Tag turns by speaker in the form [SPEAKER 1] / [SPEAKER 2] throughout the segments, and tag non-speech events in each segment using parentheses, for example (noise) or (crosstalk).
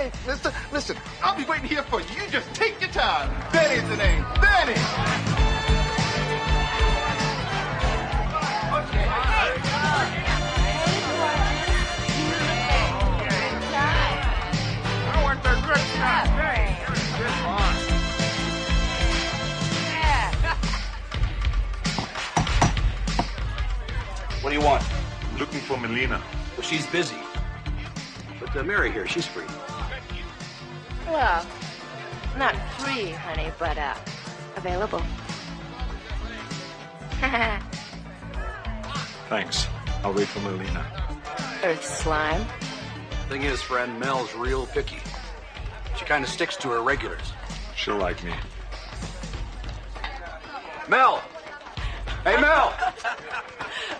[SPEAKER 1] Hey, mister, listen, I'll be waiting here for you. You just take your time. Benny's the name. Benny!
[SPEAKER 2] I want the good stuff. Come on.
[SPEAKER 3] What do you want?
[SPEAKER 4] I'm Looking for Melina.
[SPEAKER 3] Well, she's busy. But uh, Mary here, she's free.
[SPEAKER 5] Well, not free, honey, but uh, available. (laughs)
[SPEAKER 4] Thanks. I'll wait for Melina.
[SPEAKER 5] Earth slime.
[SPEAKER 3] Thing is, friend, Mel's real picky. She kind of sticks to her regulars.
[SPEAKER 4] She'll like me.
[SPEAKER 3] Mel! Hey, Mel! (laughs)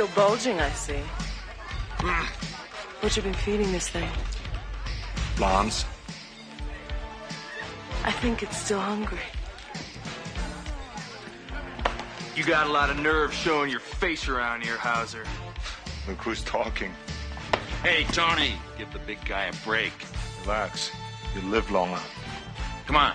[SPEAKER 6] Still bulging, I see. What you been feeding this thing?
[SPEAKER 4] Lance,
[SPEAKER 6] I think it's still hungry.
[SPEAKER 7] You got a lot of nerve showing your face around here, Hauser.
[SPEAKER 4] look who's talking.
[SPEAKER 8] Hey, Tony, give the big guy a break.
[SPEAKER 4] Relax. You live longer.
[SPEAKER 8] Come on.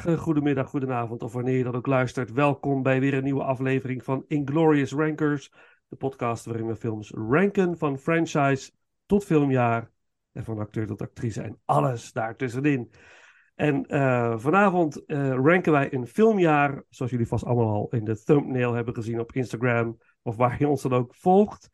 [SPEAKER 9] Goedemorgen, goedemiddag, goedenavond of wanneer je dat ook luistert. Welkom bij weer een nieuwe aflevering van Inglorious Rankers. De podcast waarin we films ranken van franchise tot filmjaar. En van acteur tot actrice en alles daartussenin. En uh, vanavond uh, ranken wij een filmjaar, zoals jullie vast allemaal al in de thumbnail hebben gezien op Instagram. Of waar je ons dan ook volgt.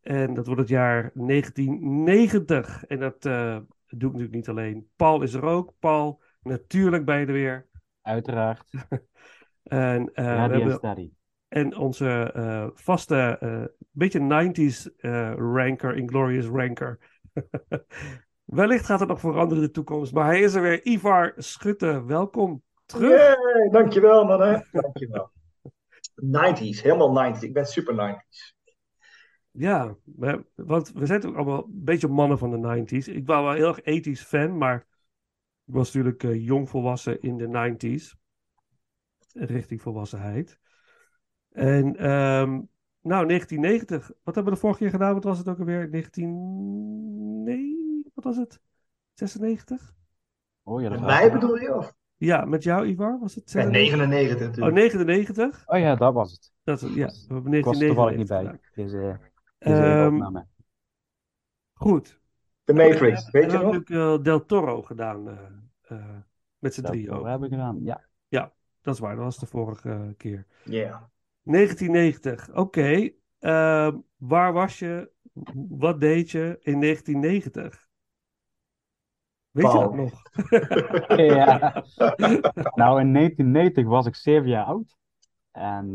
[SPEAKER 9] En dat wordt het jaar 1990. En dat uh, doe ik natuurlijk niet alleen. Paul is er ook. Paul, natuurlijk ben je er weer.
[SPEAKER 10] Uiteraard. (laughs)
[SPEAKER 9] en, uh, we hebben,
[SPEAKER 10] study.
[SPEAKER 9] en onze uh, vaste, uh, beetje 90s ranker, Inglorious ranker. (laughs) Wellicht gaat het nog veranderen in de toekomst, maar hij is er weer. Ivar Schutte, welkom terug.
[SPEAKER 11] Yeah, dankjewel man, hè. Dankjewel. (laughs) 90s, helemaal 90s. Ik ben super 90s.
[SPEAKER 9] Ja, want we zijn ook allemaal een beetje mannen van de 90s. Ik was wel heel erg 80s fan, maar ik was natuurlijk uh, jong volwassen in de 90s. Richting volwassenheid. En um, nou, 1990. Wat hebben we de vorige keer gedaan? Wat was het ook alweer? 19... Nee, wat was het? 96?
[SPEAKER 10] Oh ja, dat
[SPEAKER 11] met mij bedoel je? Of?
[SPEAKER 9] Ja, met jou, Ivar? Was het
[SPEAKER 11] 96? Ja, 99 natuurlijk.
[SPEAKER 9] Oh, 99?
[SPEAKER 10] Oh ja, dat was het.
[SPEAKER 9] Dat, ja, we hebben 1999
[SPEAKER 10] ik was er toevallig niet bij. Deze, deze um,
[SPEAKER 9] goed.
[SPEAKER 11] The Matrix,
[SPEAKER 9] uh,
[SPEAKER 11] weet je
[SPEAKER 9] nog? Ik heb uh, Del Toro gedaan, uh, uh, met z'n drieën ook.
[SPEAKER 10] Dat hebben we gedaan, ja.
[SPEAKER 9] Ja, dat is waar, dat was de vorige keer.
[SPEAKER 11] Ja. Yeah.
[SPEAKER 9] 1990, oké. Okay. Ehm, waar was je, wat deed je in 1990? Weet
[SPEAKER 11] Paul.
[SPEAKER 9] je dat nog? (laughs)
[SPEAKER 10] ja. Nou, in 1990 was ik zeven jaar oud. En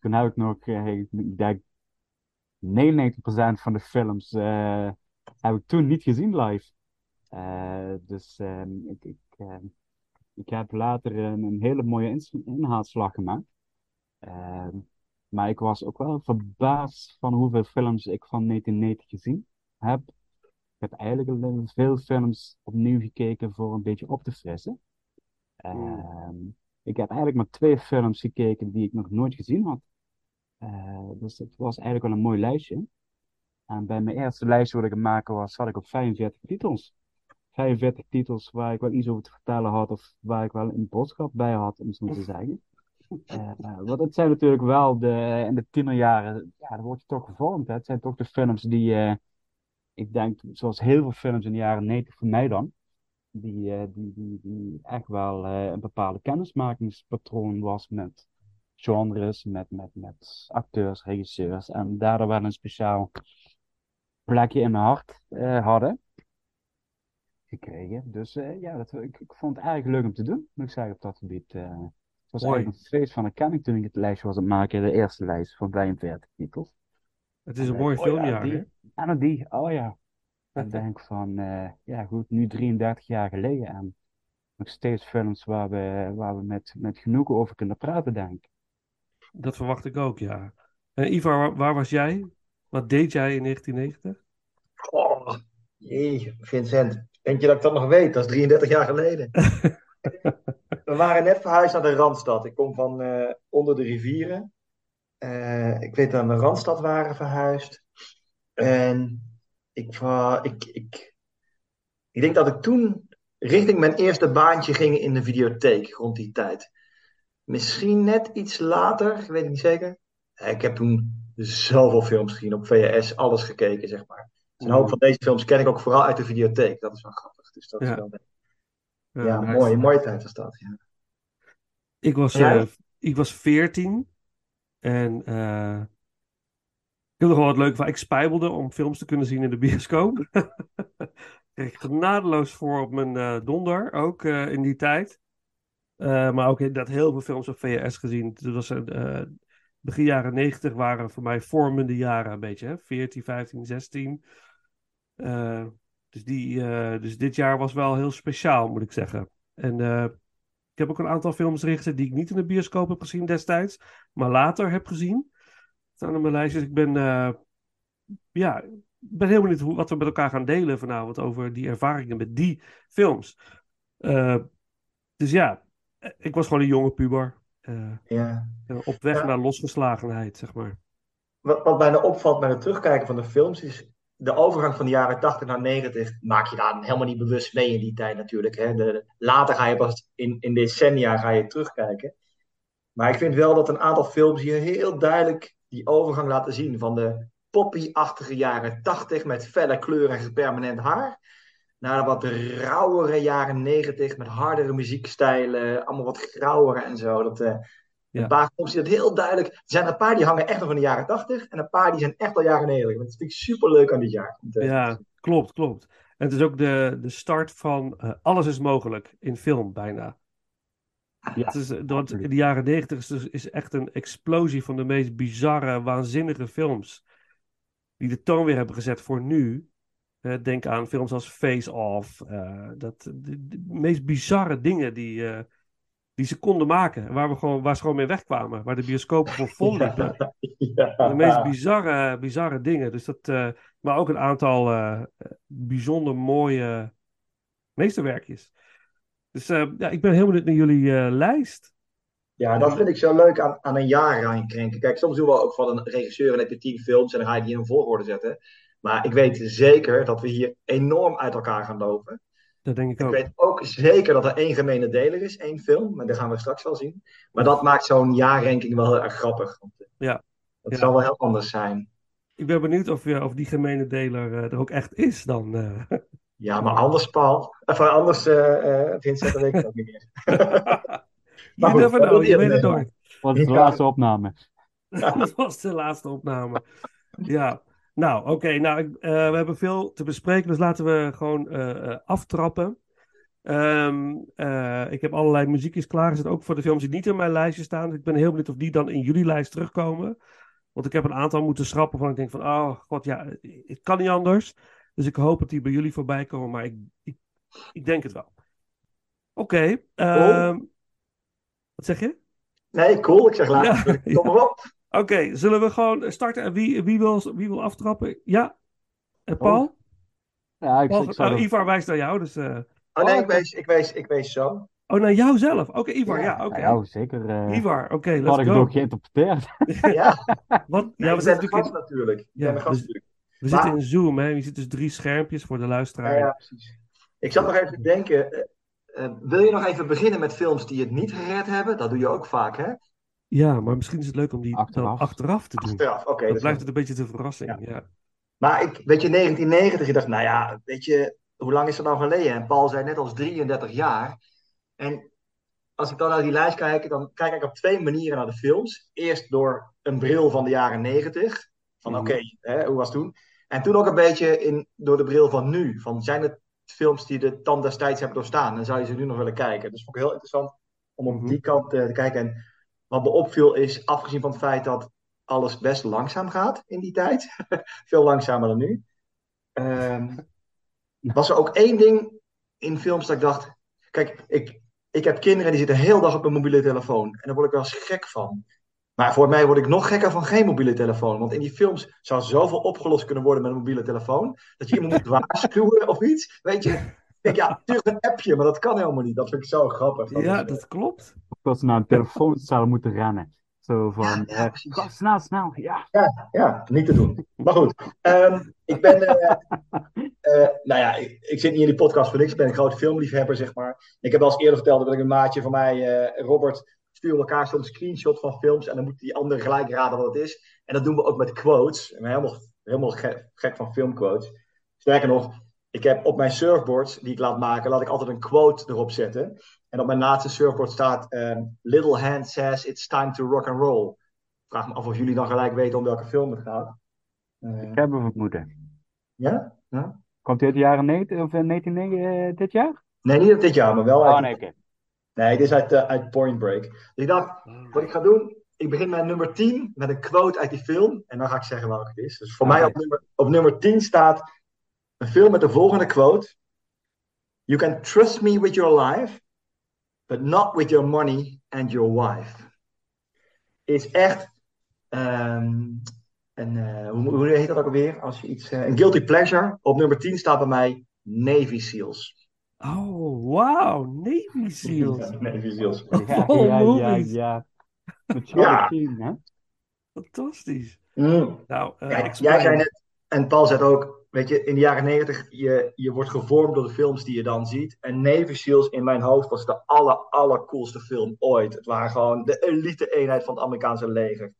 [SPEAKER 10] toen heb ik nog, ik denk, 99% van de films uh, heb ik toen niet gezien live. Uh, dus uh, ik, ik, ik heb later een, een hele mooie inhaalslag gemaakt. maar ik was ook wel verbaasd van hoeveel films ik van 1990 gezien heb. Ik heb eigenlijk veel films opnieuw gekeken voor een beetje op te frissen. Mm. Ik heb eigenlijk maar twee films gekeken die ik nog nooit gezien had. Uh, dus het was eigenlijk wel een mooi lijstje. En bij mijn eerste lijstje wat ik aan maken was, zat ik op 45 titels. 45 titels waar ik wel iets over te vertellen had, of waar ik wel een boodschap bij had, om zo te zeggen. Uh, uh, want het zijn natuurlijk wel de, in de tienerjaren, ja, dan word je toch gevormd. Hè? Het zijn toch de films die, uh, ik denk, zoals heel veel films in de jaren 90 voor mij dan, die, die, die, die echt wel een bepaalde kennismakingspatroon was met genres, met, met, met acteurs, regisseurs. En daardoor wel een speciaal plekje in mijn hart uh, hadden gekregen. Dus uh, ja, dat, ik, ik vond het eigenlijk leuk om te doen, moet ik zeggen, op dat gebied. Uh, het was
[SPEAKER 9] Mooi.
[SPEAKER 10] eigenlijk een feest van erkenning toen ik het lijstje was aan het maken, de eerste lijst van 45 titels.
[SPEAKER 9] Het is een
[SPEAKER 10] En,
[SPEAKER 9] mooi
[SPEAKER 10] oh
[SPEAKER 9] filmjaar,
[SPEAKER 10] ja,
[SPEAKER 9] hè?
[SPEAKER 10] die, En dan die, oh ja. (laughs) Ik denk van, ja goed, nu 33 jaar geleden en nog steeds films waar we, waar we met, met genoegen over kunnen praten, denk ik.
[SPEAKER 9] Dat verwacht ik ook, ja. En Ivar, waar, waar, was jij? Wat deed jij in 1990?
[SPEAKER 11] Oh, jee, Vincent. Denk je dat ik dat nog weet? Dat is 33 jaar geleden. (laughs) we waren net verhuisd naar de Randstad. Ik kom van uh, onder de rivieren. Uh, ik weet dat we naar de Randstad waren verhuisd. En ik, uh, ik, ik, ik denk dat ik toen richting mijn eerste baantje ging in de videotheek rond die tijd. Misschien net iets later, ik weet het niet zeker. Ik heb toen zoveel films gezien op VHS, alles gekeken, zeg maar. Dus een hoop van deze films ken ik ook vooral uit de videotheek. Dat is wel grappig. Dus dat
[SPEAKER 9] Ja.
[SPEAKER 11] is wel
[SPEAKER 9] Ja,
[SPEAKER 11] ja,
[SPEAKER 9] nice.
[SPEAKER 11] mooi, mooie tijd was dat. Ja.
[SPEAKER 9] Ik was,
[SPEAKER 11] Jij?
[SPEAKER 9] eh, ik was 14 en eh, ik nog wel wat leuk van. Ik spijbelde om films te kunnen zien in de bioscoop. (laughs) Kreeg ik genadeloos voor op mijn eh, donder, ook in die tijd. Maar ook inderdaad heel veel films op VHS gezien. Dat was, eh, begin jaren 90 waren voor mij vormende jaren een beetje. Hè? 14, 15, 16. Eh, dus, die, eh, dus dit jaar was wel heel speciaal, moet ik zeggen. En eh, ik heb ook een aantal films gezet die ik niet in de bioscoop heb gezien destijds, maar later heb gezien. Staan op mijn lijst. Dus ik ben, eh, ja, ben heel benieuwd hoe, wat we met elkaar gaan delen vanavond over die ervaringen met die films. Dus ja, ik was gewoon een jonge puber. Eh,
[SPEAKER 11] Ja.
[SPEAKER 9] eh, op weg
[SPEAKER 11] Ja.
[SPEAKER 9] naar losgeslagenheid, zeg maar.
[SPEAKER 11] Wat, wat mij nou opvalt bij het terugkijken van de films is, de overgang van de jaren 80 naar 90 maak je daar helemaal niet bewust mee in die tijd natuurlijk. Hè. De, later ga je pas in, in decennia ga je terugkijken. Maar ik vind wel dat een aantal films hier heel duidelijk die overgang laten zien. Van de poppy-achtige jaren 80 met felle kleuren en permanent haar. Naar de wat rauwere jaren 90 met hardere muziekstijlen. Allemaal wat grauwer en zo. Dat,
[SPEAKER 9] Ja.
[SPEAKER 11] Een paar films die dat heel duidelijk. Er zijn een paar die hangen echt nog van de jaren 80. En een paar die zijn echt al jaren 90. Dat vind ik super leuk aan dit jaar. Eh,
[SPEAKER 9] Ja, klopt, klopt. En het is ook de, de start van eh, alles is mogelijk in film, bijna.
[SPEAKER 10] Ja,
[SPEAKER 9] Het is, eh, want in de jaren negentig is, dus- is echt een explosie van de meest bizarre, waanzinnige films. Die de toon weer hebben gezet voor nu. Eh, denk aan films als Face Off. eh, dat, de, de meest bizarre dingen die, eh, die ze konden maken. Waar, we gewoon, waar ze gewoon mee wegkwamen. Waar de bioscopen voor (laughs) vol liepen.
[SPEAKER 11] ja.
[SPEAKER 9] De meest bizarre, bizarre dingen. Dus dat, maar ook een aantal bijzonder mooie meesterwerkjes. Dus ja, ik ben heel benieuwd naar jullie lijst.
[SPEAKER 11] Ja, dat vind ik zo leuk aan, aan een jaar raankrenken. Kijk, soms doen we ook van een regisseur en heb je tien films en dan ga je die in een volgorde zetten. Maar ik weet zeker dat we hier enorm uit elkaar gaan lopen.
[SPEAKER 9] Dat denk ik
[SPEAKER 11] Ik
[SPEAKER 9] ook.
[SPEAKER 11] weet ook zeker dat er één gemene deler is, één film. Maar dat gaan we straks wel zien. Maar dat maakt zo'n jaarranking wel heel erg grappig. Want eh,
[SPEAKER 9] Ja.
[SPEAKER 11] dat
[SPEAKER 9] Ja.
[SPEAKER 11] zal wel heel anders zijn.
[SPEAKER 9] Ik ben benieuwd of, je, of die gemene deler eh, er ook echt is dan. eh.
[SPEAKER 11] Ja, maar anders, Paul. Of anders, eh eh, Vincent, dat weet ik ook niet meer. (laughs) (laughs)
[SPEAKER 9] You
[SPEAKER 11] goed,
[SPEAKER 9] never know, je weet het
[SPEAKER 11] nemen?
[SPEAKER 9] nooit.
[SPEAKER 10] Wat is de laatste opname? (laughs)
[SPEAKER 9] dat was de laatste opname. Ja, nou oké. nou, ik- eh, we hebben veel te bespreken, dus laten we gewoon eh, eh, aftrappen. Ehm, eh, ik heb allerlei muziekjes klaargezet, ook voor de films die niet in mijn lijstje staan. Dus ik ben heel benieuwd of die dan in jullie lijst terugkomen. Want ik heb een aantal moeten schrappen van ik denk van, oh god, ja, het kan niet anders. Dus ik hoop dat die bij jullie voorbij komen, maar ik, ik, ik denk het wel. Oké, ehm, wat zeg je?
[SPEAKER 11] Nee, cool. Ik zeg later.
[SPEAKER 9] Ja, (laughs)
[SPEAKER 11] Kom maar op.
[SPEAKER 9] Oké, zullen we gewoon starten? En wie, wie, wil, wie wil aftrappen? Ja? En Paul?
[SPEAKER 10] Ja, ik,
[SPEAKER 9] Paul
[SPEAKER 10] ik zou
[SPEAKER 9] oh, Ivar wijst naar jou, dus... eh,
[SPEAKER 11] Oh nee, ik wees, ik wees, ik wees zo.
[SPEAKER 9] Oh, naar jou zelf? Oké, Ivar, ja,
[SPEAKER 10] Ja,
[SPEAKER 9] oké.
[SPEAKER 10] jou, zeker. eh
[SPEAKER 9] Ivar, oké,
[SPEAKER 10] had
[SPEAKER 9] let's
[SPEAKER 10] ik het ook geïnterpreteerd. (laughs)
[SPEAKER 11] Ja,
[SPEAKER 9] Wat? Ja,
[SPEAKER 11] ja
[SPEAKER 9] we
[SPEAKER 11] zijn
[SPEAKER 9] natuurlijk
[SPEAKER 11] gast
[SPEAKER 9] in,
[SPEAKER 11] natuurlijk. Ik
[SPEAKER 9] Ja,
[SPEAKER 11] ben de gast
[SPEAKER 9] dus-
[SPEAKER 11] natuurlijk.
[SPEAKER 9] we
[SPEAKER 11] Maar-
[SPEAKER 9] zitten in Zoom, hè. Je ziet dus drie schermpjes voor de luisteraar.
[SPEAKER 11] Ja, ja, precies. Ik zat nog even te denken. eh, eh, wil je nog even beginnen met films die het niet gered hebben? Dat doe je ook vaak, hè?
[SPEAKER 9] Ja, maar misschien is het leuk om die
[SPEAKER 10] Achteraf.
[SPEAKER 9] dan achteraf te doen.
[SPEAKER 11] Achteraf, oké.
[SPEAKER 9] Dan
[SPEAKER 11] dat
[SPEAKER 9] blijft het een beetje de verrassing, ja.
[SPEAKER 11] Maar ik, weet je, 1990, ik dacht, nou ja, weet je, hoe lang is dat nou geleden? En Paul zei net als 33 jaar. En als ik dan naar die lijst kijk, dan kijk ik op twee manieren naar de films. Eerst door een bril van de jaren 90. Van
[SPEAKER 10] Mhm.
[SPEAKER 11] oké, hè, hoe was het toen? En toen ook een beetje in, door de bril van nu. Van zijn het films die de tand destijds hebben doorstaan? En zou je ze nu nog willen kijken? Dus vond ik heel interessant om op
[SPEAKER 9] Mhm.
[SPEAKER 11] die kant eh, te kijken. En wat me opviel is, afgezien van het feit dat alles best langzaam gaat in die tijd. (laughs) Veel langzamer dan nu. Ehm, was er ook één ding in films dat ik dacht... Kijk, ik, ik heb kinderen die zitten heel dag op een mobiele telefoon. En daar word ik wel eens gek van. Maar voor mij word ik nog gekker van geen mobiele telefoon. Want in die films zou zoveel opgelost kunnen worden met een mobiele telefoon. Dat je iemand moet (laughs) waarschuwen of iets. Weet je? (laughs) Denk, ja, stuur een appje, maar dat kan helemaal niet. Dat vind ik zo grappig. Dat
[SPEAKER 9] Ja,
[SPEAKER 11] is,
[SPEAKER 9] dat klopt.
[SPEAKER 10] Of dat ze naar een telefoon zouden moeten rennen. Zo van,
[SPEAKER 11] Ja, ja,
[SPEAKER 10] eh, kom, snel, snel. Ja.
[SPEAKER 11] Ja, ja, niet te doen. Maar goed, ehm, ik ben, eh, (laughs) eh, nou ja, ik, ik zit niet in die podcast voor niks. Ik ben een grote filmliefhebber, zeg maar. Ik heb wel eens eerder verteld dat ik een maatje van mij, eh, Robert, sturen elkaar soms screenshot van films en dan moet die ander gelijk raden wat het is. En dat doen we ook met quotes. Ik ben helemaal, helemaal gek, gek van filmquotes. Sterker nog, ik heb op mijn surfboards die ik laat maken, laat ik altijd een quote erop zetten. En op mijn laatste surfboard staat: ehm, Little Hand says it's time to rock and roll. Ik vraag me af of jullie dan gelijk weten om welke film het gaat. Eh,
[SPEAKER 10] Ik heb een vermoeden.
[SPEAKER 11] ja? ja?
[SPEAKER 10] Komt hij uit de jaren 90 of eh, 1990 eh, dit jaar?
[SPEAKER 11] Nee, niet uit dit jaar, maar wel uit.
[SPEAKER 10] Oh nee, oké.
[SPEAKER 11] Nee, dit is uit, eh, uit Point Break. Dus ik dacht, wat ik ga doen, ik begin met nummer 10 met een quote uit die film. En dan ga ik zeggen welke het is. Dus voor mij op nummer, op nummer 10 staat een film met de volgende quote. You can trust me with your life, but not with your money and your wife. Is echt ehm, een, eh, hoe, hoe heet dat ook alweer? Als je iets, eh, een guilty pleasure. Op nummer 10 staat bij mij Navy Seals.
[SPEAKER 9] Oh, wauw, Navy (laughs) Seals.
[SPEAKER 11] Navy Seals. (laughs)
[SPEAKER 10] Ja,
[SPEAKER 9] Oh,
[SPEAKER 10] ja, ja,
[SPEAKER 9] movies.
[SPEAKER 10] ja. Met
[SPEAKER 11] Ja.
[SPEAKER 10] Sheen, hè?
[SPEAKER 9] Fantastisch.
[SPEAKER 11] Mm.
[SPEAKER 9] Nou, eh,
[SPEAKER 11] Ja,
[SPEAKER 9] explain.
[SPEAKER 11] jij zei net, en Paul zei het ook, weet je, in de jaren negentig, je, je wordt gevormd door de films die je dan ziet. En Navy Seals in mijn hoofd was de aller, allercoolste film ooit. Het waren gewoon de elite eenheid van het Amerikaanse leger.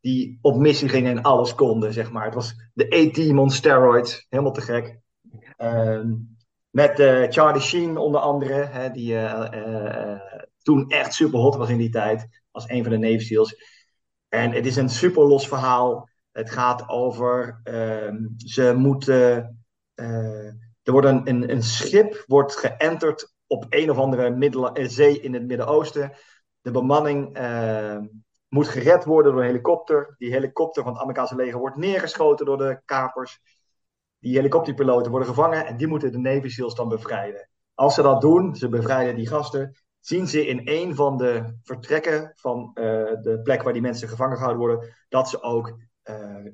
[SPEAKER 11] Die op missie gingen en alles konden, zeg maar. Het was de A-team on steroids. Helemaal te gek. Ehm, met eh, Charlie Sheen onder andere, hè, die eh, eh, toen echt super hot was in die tijd. Als een van de Navy Seals. En het is een super los verhaal. Het gaat over, ehm, ze moeten, eh, er wordt een, een, schip wordt geënterd op een of andere middel, eh, zee in het Midden-Oosten. De bemanning eh, moet gered worden door een helikopter. Die helikopter van het Amerikaanse leger wordt neergeschoten door de kapers. Die helikopterpiloten worden gevangen en die moeten de Navy SEALs dan bevrijden. Als ze dat doen, ze bevrijden die gasten, zien ze in een van de vertrekken van eh, de plek waar die mensen gevangen gehouden worden, dat ze ook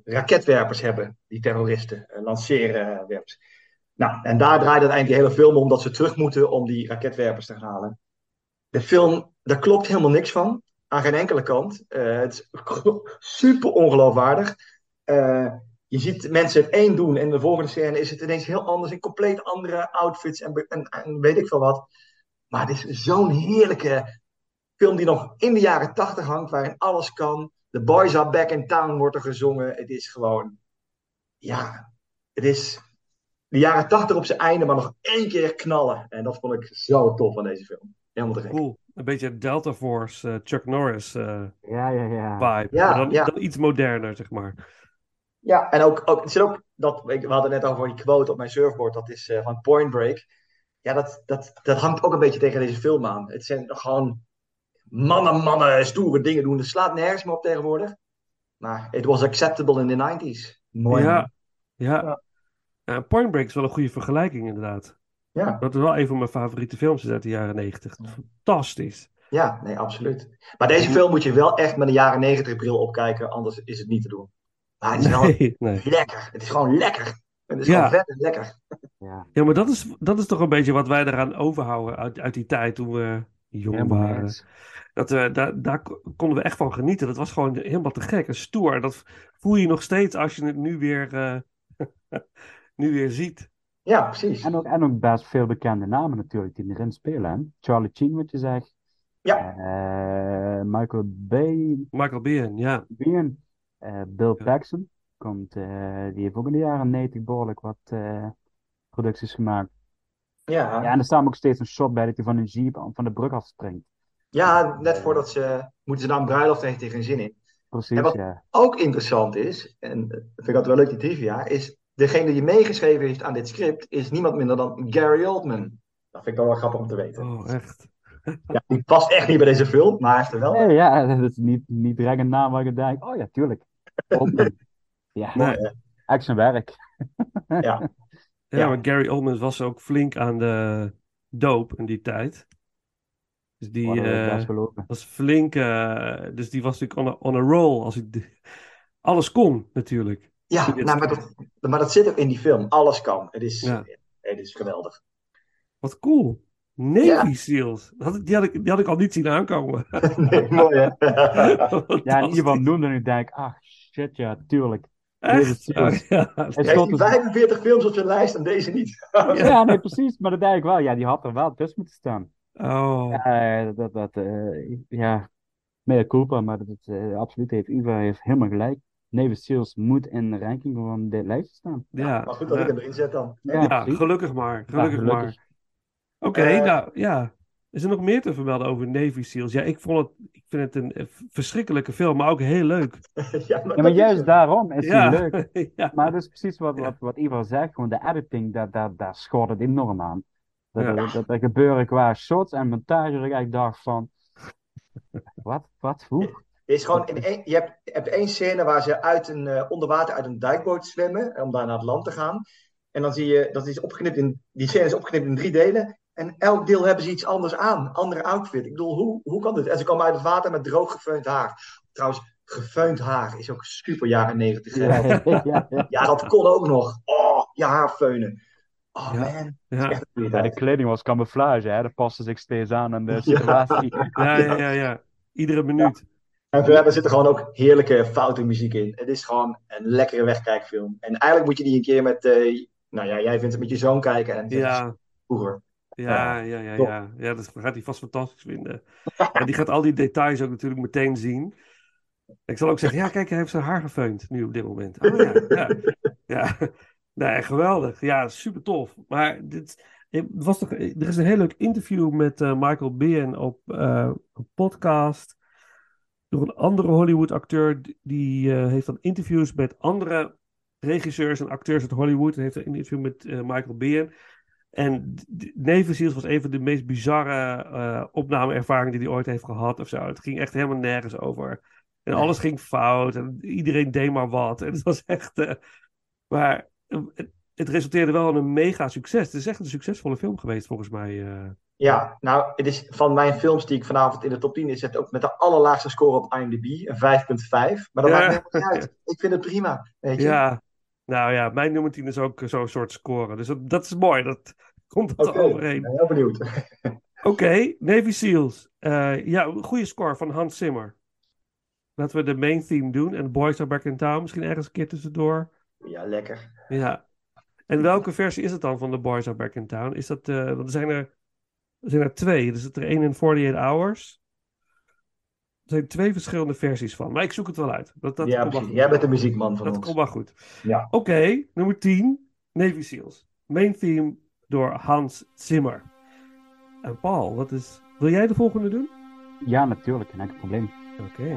[SPEAKER 11] raketwerpers hebben, die terroristen, uh, lanceerwerpers. Nou, en daar draait uiteindelijk de hele film om dat ze terug moeten om die raketwerpers te halen. De film, daar klopt helemaal niks van, aan geen enkele kant. Eh, het is (laughs) super ongeloofwaardig. Eh, je ziet mensen het één doen en de volgende scène is het ineens heel anders, in compleet andere outfits en, en weet ik veel wat. Maar het is zo'n heerlijke film die nog in de jaren tachtig hangt, waarin alles kan. The Boys Are Back in Town wordt er gezongen. Het is gewoon, ja, het is de jaren tachtig op zijn einde, maar nog één keer knallen. En dat vond ik zo tof van deze film. Helemaal te gek.
[SPEAKER 9] Cool. Een beetje Delta Force, eh, Chuck Norris eh,
[SPEAKER 10] Ja, ja, ja.
[SPEAKER 9] vibe.
[SPEAKER 11] Ja,
[SPEAKER 9] maar dan,
[SPEAKER 11] ja.
[SPEAKER 9] dan iets moderner, zeg maar.
[SPEAKER 11] Ja, en ook, ook, het zit ook dat, we hadden net over die quote op mijn surfboard, dat is eh, van Point Break. Ja, dat, dat, dat hangt ook een beetje tegen deze film aan. Het zijn gewoon mannen, mannen, stoere dingen doen. Het slaat nergens meer op tegenwoordig. Maar it was acceptable in the 90s. Mooi.
[SPEAKER 9] Ja, ja. Ja, Point Break is wel een goede vergelijking, inderdaad.
[SPEAKER 11] Ja.
[SPEAKER 9] Dat is wel een van mijn favoriete films uit de jaren negentig. Fantastisch.
[SPEAKER 11] Ja, nee, absoluut. Maar deze film moet je wel echt met een jaren 90 bril opkijken, anders is het niet te doen. Maar het is wel
[SPEAKER 9] Nee, nee.
[SPEAKER 11] lekker. Het is gewoon lekker. Het is
[SPEAKER 9] Ja.
[SPEAKER 11] gewoon vet en lekker.
[SPEAKER 10] Ja,
[SPEAKER 9] Ja, maar dat is, dat is toch een beetje wat wij eraan overhouden uit, uit die tijd toen we jong waren. Dat we, daar, daar ko- konden we echt van genieten. Dat was gewoon helemaal te gek en stoer. Dat voel je nog steeds als je het nu weer, eh, (laughs) nu weer ziet.
[SPEAKER 11] Ja, precies.
[SPEAKER 10] En ook, en ook best veel bekende namen natuurlijk die erin spelen. Hè? Charlie Sheen, wat je zegt.
[SPEAKER 11] Ja.
[SPEAKER 10] Eh, Michael Bay,
[SPEAKER 9] Michael Biehn, ja.
[SPEAKER 10] Eh, Bill Paxton. Komt, eh, die heeft ook in de jaren 90 behoorlijk wat eh, producties gemaakt.
[SPEAKER 11] Ja.
[SPEAKER 10] Ja, en er staat ook steeds een shot bij dat hij van een jeep van de brug afspringt.
[SPEAKER 11] Ja, net voordat ze moeten ze een bruiloft en heeft hij geen zin in.
[SPEAKER 10] Precies,
[SPEAKER 11] En wat
[SPEAKER 10] ja.
[SPEAKER 11] ook interessant is, en dat vind ik altijd wel leuk die trivia, is degene die meegeschreven heeft aan dit script is niemand minder dan Gary Oldman. Dat vind ik wel wel grappig om te weten.
[SPEAKER 9] Oh, echt.
[SPEAKER 11] Ja, die past echt niet bij deze film, maar hij heeft er wel.
[SPEAKER 10] Nee, ja, (laughs) dat is niet, niet direct een naam waar je denkt, oh ja, tuurlijk. Oldman. (laughs) Ja, echt zijn werk.
[SPEAKER 11] Ja.
[SPEAKER 9] Ja,
[SPEAKER 11] Ja.
[SPEAKER 9] maar Gary Oldman was ook flink aan de doop in die tijd. Dus die
[SPEAKER 10] Oh, dat
[SPEAKER 9] eh, was flink, eh, dus die was natuurlijk on a, on a roll. Als ik alles kon, natuurlijk.
[SPEAKER 11] Ja, nou, maar, dat, maar dat zit ook in die film. Alles kan. Het is,
[SPEAKER 9] Ja.
[SPEAKER 11] het is geweldig.
[SPEAKER 9] Wat cool. Navy
[SPEAKER 11] Ja.
[SPEAKER 9] Seals. Die, had ik, die had ik al niet zien aankomen.
[SPEAKER 11] Nee, (laughs) (laughs) mooi hè?
[SPEAKER 10] Ja, in ieder geval noemde ik denk, ach shit, ja, tuurlijk.
[SPEAKER 9] Echt? Oh, ja.
[SPEAKER 10] Het
[SPEAKER 11] Heeft
[SPEAKER 10] stond
[SPEAKER 11] hij
[SPEAKER 10] dus-
[SPEAKER 11] 45 films op zijn lijst en deze niet?
[SPEAKER 10] Ja, nee, precies. Maar dat denk ik wel. Ja, die had er wel tussen moeten staan.
[SPEAKER 9] Oh,
[SPEAKER 10] Ja, dat, dat, dat, eh, ja, mea culpa, maar dat, eh, absoluut heeft Uwe heeft helemaal gelijk. Navy Seals moet in de ranking van dit lijstje staan.
[SPEAKER 9] ja.
[SPEAKER 11] Maar goed dat ik hem erin zet dan.
[SPEAKER 10] Ja,
[SPEAKER 9] Ja,
[SPEAKER 10] precies.
[SPEAKER 9] gelukkig maar.
[SPEAKER 10] Ja,
[SPEAKER 9] Gelukkig
[SPEAKER 10] gelukkig.
[SPEAKER 9] maar. Oké,
[SPEAKER 11] Eh,
[SPEAKER 9] nou ja. Is er nog meer te vermelden over Navy Seals? Ja, ik vond het, ik vind het een eh, verschrikkelijke film, maar ook heel leuk. (laughs)
[SPEAKER 11] ja, maar,
[SPEAKER 10] Ja, maar
[SPEAKER 11] dat is
[SPEAKER 10] juist daarom is
[SPEAKER 9] Ja,
[SPEAKER 10] hij leuk. (laughs)
[SPEAKER 9] ja.
[SPEAKER 10] Maar dat is precies wat,
[SPEAKER 9] Ja.
[SPEAKER 10] wat, wat Ivar zegt, gewoon de editing, daar, daar, daar schort het enorm aan. Dat,
[SPEAKER 9] Ja.
[SPEAKER 10] dat, dat er gebeuren qua shots en montage, dat ik dacht van, wat, wat, hoe?
[SPEAKER 11] Het is gewoon in één, je, hebt, je hebt één scène waar ze uit een, eh, onder water uit een duikboot zwemmen eh, om daar naar het land te gaan. En dan zie je dat is opgeknipt in, die scène is opgeknipt in drie delen. En elk deel hebben ze iets anders aan, andere outfit. Ik bedoel, hoe, hoe kan dit? En ze komen uit het water met droog gefeund haar. Trouwens, gefeund haar is ook super jaren negentig.
[SPEAKER 10] Ja, ja, ja, ja.
[SPEAKER 11] Ja, dat kon ook nog. Oh, je haar feunen. Oh
[SPEAKER 9] Ja.
[SPEAKER 11] man,
[SPEAKER 9] Ja,
[SPEAKER 10] Ja, de kleding was camouflage, hè? Dat paste zich steeds aan aan de situatie. (laughs)
[SPEAKER 9] ja, ja, ja, ja. Iedere minuut.
[SPEAKER 11] En verder zit er gewoon ook heerlijke foute muziek in. Het is gewoon een lekkere wegkijkfilm. En eigenlijk moet je die een keer met, eh, nou ja, jij vindt het met je zoon kijken en
[SPEAKER 9] Ja.
[SPEAKER 11] vroeger.
[SPEAKER 9] Ja, ja, ja, ja. Ja, dat gaat hij vast fantastisch vinden. (laughs) En die gaat al die details ook natuurlijk meteen zien. Ik zal ook zeggen, ja, kijk, hij heeft zijn haar gefeund nu op dit moment. Oh ja, ja. ja. Nee, geweldig. Ja, super tof. Maar dit was toch, er is een heel leuk interview met eh, Michael Biehn op eh, een podcast door een andere Hollywood-acteur. Die eh, heeft dan interviews met andere regisseurs en acteurs uit Hollywood. En heeft een interview met eh, Michael Biehn. En Seals was een van de meest bizarre eh opnameervaringen die hij ooit heeft gehad of zo. Het ging echt helemaal nergens over. En alles ging fout en iedereen deed maar wat. (laughs) En het was echt... eh, maar eh, het, resulteerde wel in een mega succes. Het is echt een succesvolle film geweest volgens mij. eh.
[SPEAKER 11] Ja, nou, het is van mijn films die ik vanavond in de top 10 inzet ook met de allerlaagste score op IMDb, een 5.5. Maar dat
[SPEAKER 9] Ja.
[SPEAKER 11] maakt me helemaal niet uit. Ik vind het prima, weet je.
[SPEAKER 9] Ja, nou ja, mijn nummer 10 is ook zo'n soort score. Dus dat, dat is mooi. Dat (laughs) komt er
[SPEAKER 11] Oké,
[SPEAKER 9] overheen.
[SPEAKER 11] ben heel benieuwd. (laughs)
[SPEAKER 9] Oké, Navy Seals. Eh, ja, een goede score van Hans Zimmer. Laten we de main theme doen. En Boys Are Back in Town misschien ergens een keer tussendoor.
[SPEAKER 11] Ja, lekker.
[SPEAKER 9] Ja. En welke versie is het dan van The Boys Are Back in Town? Is dat, eh, want er zijn er, er zijn er twee. Er zit er één in 48 Hours. Er zijn twee verschillende versies van. Maar ik zoek het wel uit. Dat, dat
[SPEAKER 11] ja, precies. Jij bent de muziekman van
[SPEAKER 9] Dat
[SPEAKER 11] ons.
[SPEAKER 9] komt wel goed.
[SPEAKER 11] Ja.
[SPEAKER 9] Oké, nummer 10. Navy Seals. Main theme door Hans Zimmer. En Paul, wat is... Wil jij de volgende doen?
[SPEAKER 10] Ja, natuurlijk, geen enkel probleem.
[SPEAKER 9] Oké.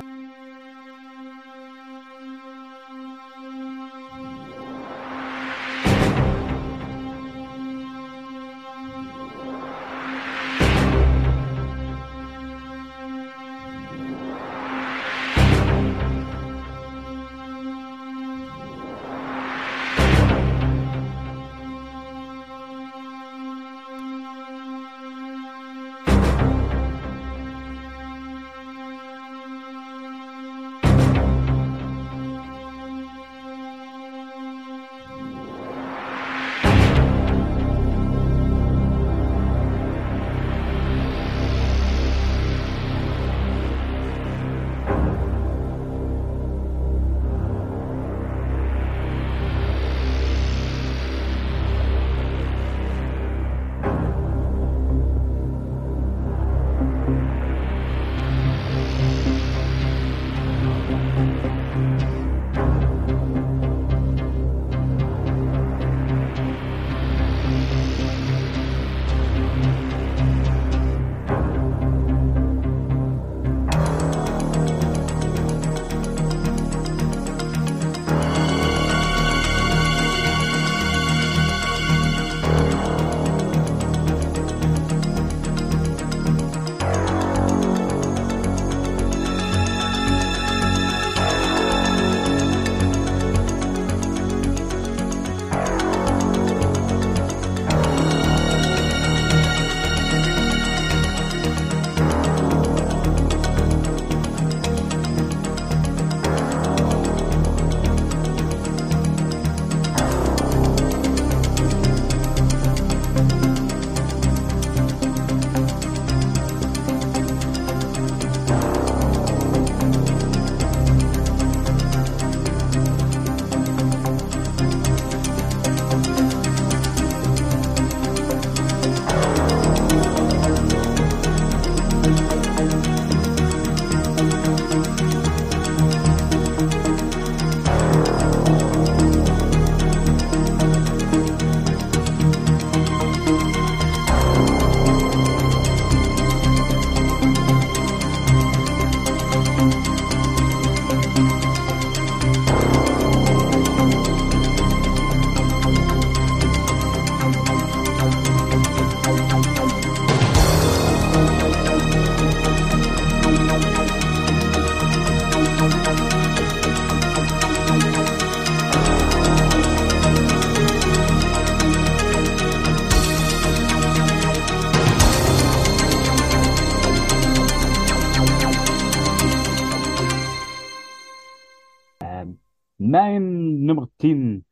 [SPEAKER 10] Mijn nummer 10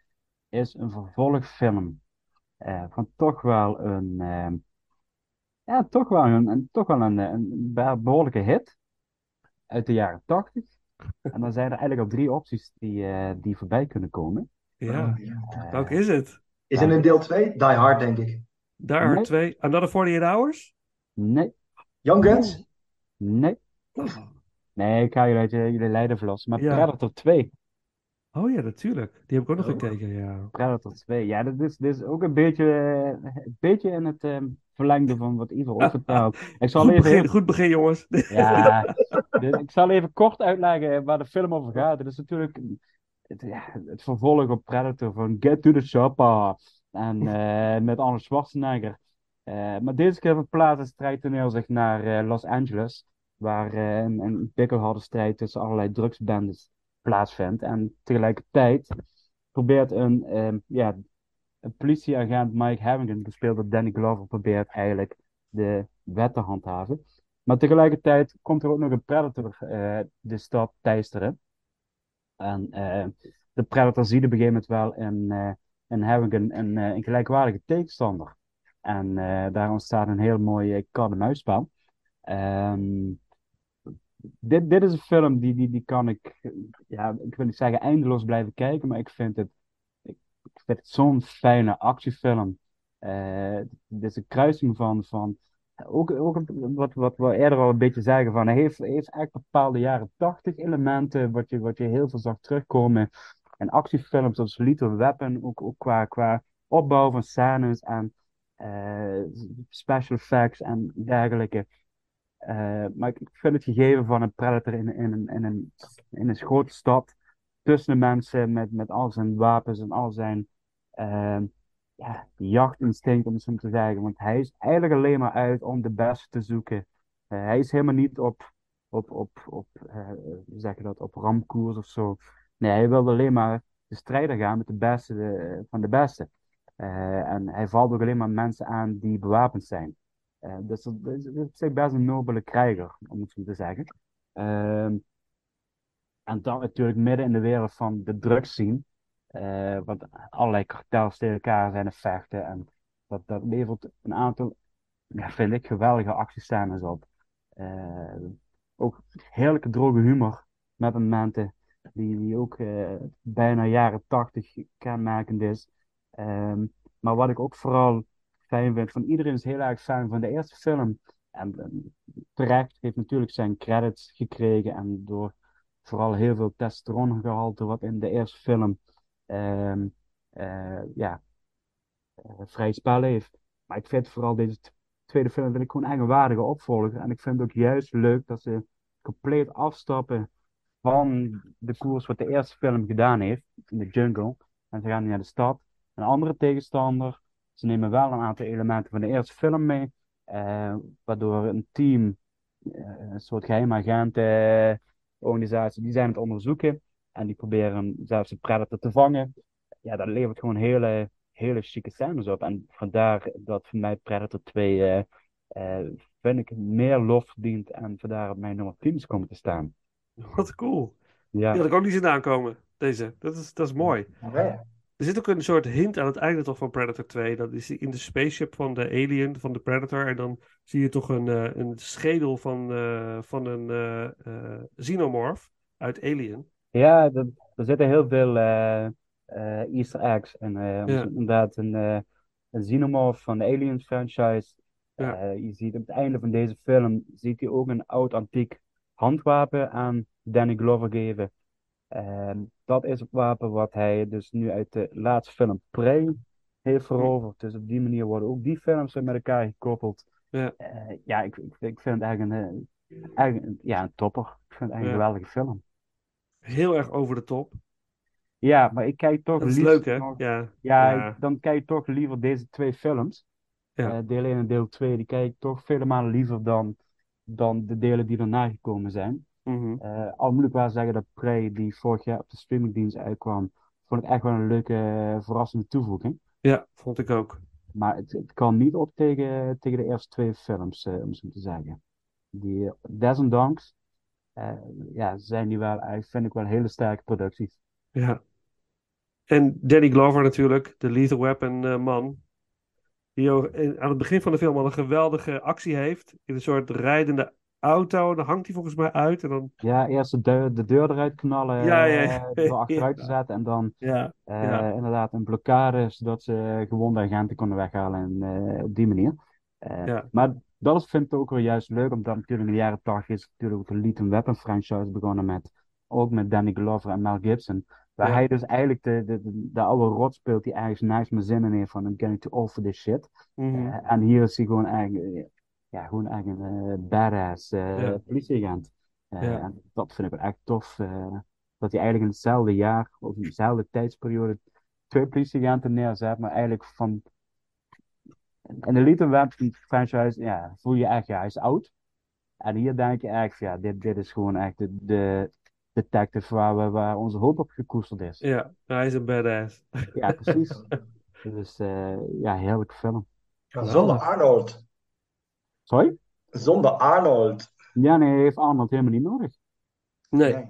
[SPEAKER 10] is een vervolgfilm. eh, van toch wel een, ehm, ja, toch wel een, een- toch wel een, een, be- behoorlijke hit. uit de jaren 80. En dan zijn er eigenlijk al drie opties die, eh, die voorbij kunnen komen.
[SPEAKER 9] Ja,
[SPEAKER 10] Eh,
[SPEAKER 9] welke is het?
[SPEAKER 11] Is het in deel 2? Die Hard, denk ik.
[SPEAKER 9] Die Hard
[SPEAKER 10] Nee.
[SPEAKER 9] 2, Another 48 Hours?
[SPEAKER 10] Nee,
[SPEAKER 11] Young Guns?
[SPEAKER 10] nee. Nee, ik ga jullie uit je- jullie lijden verlossen. Maar
[SPEAKER 9] Ja.
[SPEAKER 10] Predator 2.
[SPEAKER 9] Oh ja, natuurlijk. Die heb ik ook nog
[SPEAKER 11] Oh.
[SPEAKER 9] gekeken, ja.
[SPEAKER 10] Predator 2. Ja, dat is, dit is ook een beetje, eh, een beetje in het ehm, verlengde van wat Ivo (laughs) ook vertelt. Ik zal
[SPEAKER 9] Goed
[SPEAKER 10] even
[SPEAKER 9] begin, goed begin, jongens. (laughs)
[SPEAKER 10] Ja, dus ik zal even kort uitleggen waar de film over gaat. Het is natuurlijk het, ja, het vervolg op Predator van Get to the Chopper. En (laughs) eh, met Arnold Schwarzenegger. Eh, maar deze keer verplaatst het strijdtoneel zich naar Los Angeles. Waar een, een pikkelharde strijd tussen allerlei drugsbendes plaatsvindt. En tegelijkertijd probeert een, ehm, ja, een politieagent Mike Harrigan, gespeeld door Danny Glover, probeert eigenlijk de wet te handhaven. Maar tegelijkertijd komt er ook nog een predator eh, de stad teisteren. En eh, de predator ziet op een gegeven moment wel in, in Harrigan een, eh, een gelijkwaardige tegenstander. En daar ontstaat een heel mooi uh, kat-en-muisspel. Ehm, dit, dit is een film die, die, die kan ik, ja, ik wil niet zeggen eindeloos blijven kijken, maar ik vind het, ik, vind het zo'n fijne actiefilm. Eh, dit is een kruising van, van ook, ook wat, wat we eerder al een beetje zeggen, van hij heeft, heeft echt bepaalde jaren tachtig elementen, wat je, wat je heel veel zag terugkomen in actiefilms zoals Lethal Weapon, ook, ook qua, qua opbouw van scènes en eh, special effects en dergelijke. Eh, maar ik vind het gegeven van een predator in, in, in, in, een, in een grote stad, tussen de mensen met, met al zijn wapens en al zijn eh, ja, jachtinstinct, om het zo te zeggen. Want hij is eigenlijk alleen maar uit om de beste te zoeken. Eh, hij is helemaal niet op, op, op, op eh, zeg dat, op ramkoers of zo. Nee, hij wil alleen maar de strijder gaan met de beste van de beste. En hij valt ook alleen maar mensen aan die bewapend zijn. Eh, dus dat is, dat best een nobele krijger, om het zo te zeggen. Ehm, en dan natuurlijk midden in de wereld van de drugsscene. eh want allerlei kartels tegen elkaar zijn te vechten. En dat, dat levert een aantal, vind ik, geweldige actiescènes op. Eh, ook heerlijke droge humor met momenten die, die ook bijna jaren tachtig kenmerkend is. Ehm, maar wat ik ook vooral fijn van iedereen is heel erg fan van de eerste film. En, en terecht heeft natuurlijk zijn credits gekregen en door vooral heel veel testosterongehalte wat in de eerste film ehm, eh, ja, eh, vrij spel heeft. Maar ik vind vooral deze tweede film vind ik gewoon echt een opvolger. En ik vind het ook juist leuk dat ze compleet afstappen van de koers wat de eerste film gedaan heeft, in de jungle. En ze gaan naar de stad, een andere tegenstander. Ze nemen wel een aantal elementen van de eerste film mee, eh, waardoor een team, eh, een soort geheime agentenorganisatie, die zijn aan het onderzoeken. En die proberen zelfs een predator te vangen. Ja, dat levert gewoon hele, hele chique scènes op. En vandaar dat voor mij Predator 2, eh, eh, vind ik, meer lof verdient. En vandaar op mijn nummer 10 is komen te staan.
[SPEAKER 9] Wat cool.
[SPEAKER 10] Ja.
[SPEAKER 9] Die had ik ook niet zien aankomen, deze. Dat is, dat is mooi.
[SPEAKER 11] Ja.
[SPEAKER 9] Er zit ook een soort hint aan het einde toch van Predator 2. Dat is in de spaceship van de alien, van de Predator. En dan zie je toch een, eh, een schedel van, eh, van een eh, xenomorph uit Alien.
[SPEAKER 10] Ja, dat, er zitten heel veel Easter eggs. En
[SPEAKER 9] Ja.
[SPEAKER 10] inderdaad een, een xenomorph van de Aliens franchise.
[SPEAKER 9] Ja.
[SPEAKER 10] Je ziet op het einde van deze film ziet hij ook een oud antiek handwapen aan Danny Glover geven. En dat is het wapen wat hij dus nu uit de laatste film Prey heeft veroverd. Dus op die manier worden ook die films weer met elkaar gekoppeld.
[SPEAKER 9] Ja.
[SPEAKER 10] Eh, ja, ik, ik, ik vind het eigenlijk een, eh, eigenlijk een- ja, een topper. Ik vind het eigenlijk
[SPEAKER 9] Ja.
[SPEAKER 10] een geweldige film.
[SPEAKER 9] Heel erg over de top.
[SPEAKER 10] Ja, maar ik kijk toch
[SPEAKER 9] Dat is
[SPEAKER 10] liefst
[SPEAKER 9] leuk, hè?
[SPEAKER 10] nog-
[SPEAKER 9] Ja.
[SPEAKER 10] Ja, dan kijk ik toch liever deze twee films.
[SPEAKER 9] Ja.
[SPEAKER 10] Eh, deel 1 en deel 2, die kijk ik toch vele malen liever dan, dan de delen die erna gekomen zijn.
[SPEAKER 9] Mhm.
[SPEAKER 10] Eh, al moet ik wel zeggen dat Prey, die vorig jaar op de streamingdienst uitkwam, vond ik echt wel een leuke, eh, verrassende toevoeging.
[SPEAKER 9] Ja, vond ik ook.
[SPEAKER 10] Maar het, het kan niet op tegen, tegen de eerste twee films, eh, om zo te zeggen. Die, desondanks, ja, zijn die wel, eigenlijk vind ik wel hele sterke producties.
[SPEAKER 9] Ja. En Danny Glover natuurlijk, de Lethal Weapon man. Die aan het begin van de film al een geweldige actie heeft. In een soort rijdende auto. Dan hangt hij volgens mij uit. En dan...
[SPEAKER 10] Ja, eerst de deur, de deur eruit knallen,
[SPEAKER 9] Ja, ja, ja.
[SPEAKER 10] eh, door achteruit te zetten. En dan
[SPEAKER 9] Ja,
[SPEAKER 10] eh, inderdaad een blokkade, zodat ze gewonde agenten konden weghalen. En eh, op die manier.
[SPEAKER 9] Ja.
[SPEAKER 10] Maar dat vind ik ook wel juist leuk, omdat natuurlijk in de jaren 80 is natuurlijk ook de Lethal Weapon franchise begonnen met, ook met Danny Glover en Mel Gibson. Waar hij dus eigenlijk de, de, de, de oude rot speelt die ergens nice meer zin in heeft van I'm getting too old for this shit.
[SPEAKER 9] Mhm.
[SPEAKER 10] En hier is hij gewoon eigenlijk, ja, gewoon eigenlijk een eh, badass eh,
[SPEAKER 9] Ja.
[SPEAKER 10] politieagent. Eh,
[SPEAKER 9] Ja.
[SPEAKER 10] En dat vind ik wel echt tof. eh, dat hij eigenlijk in hetzelfde jaar, of in dezelfde tijdsperiode, twee politieagenten neerzet, maar eigenlijk van. In de Weapon franchise, ja, voel je echt, ja, hij is oud. En hier denk je echt, ja, dit, dit is gewoon echt de, de detective waar, we, waar onze hoop op gekoesterd is.
[SPEAKER 9] Ja, hij is een badass.
[SPEAKER 10] Ja, precies. (laughs) Dus eh, ja, heerlijke film.
[SPEAKER 11] Zonder Arnold.
[SPEAKER 10] Sorry?
[SPEAKER 11] Zonder Arnold.
[SPEAKER 10] Ja, nee, heeft Arnold helemaal niet nodig.
[SPEAKER 9] Nee.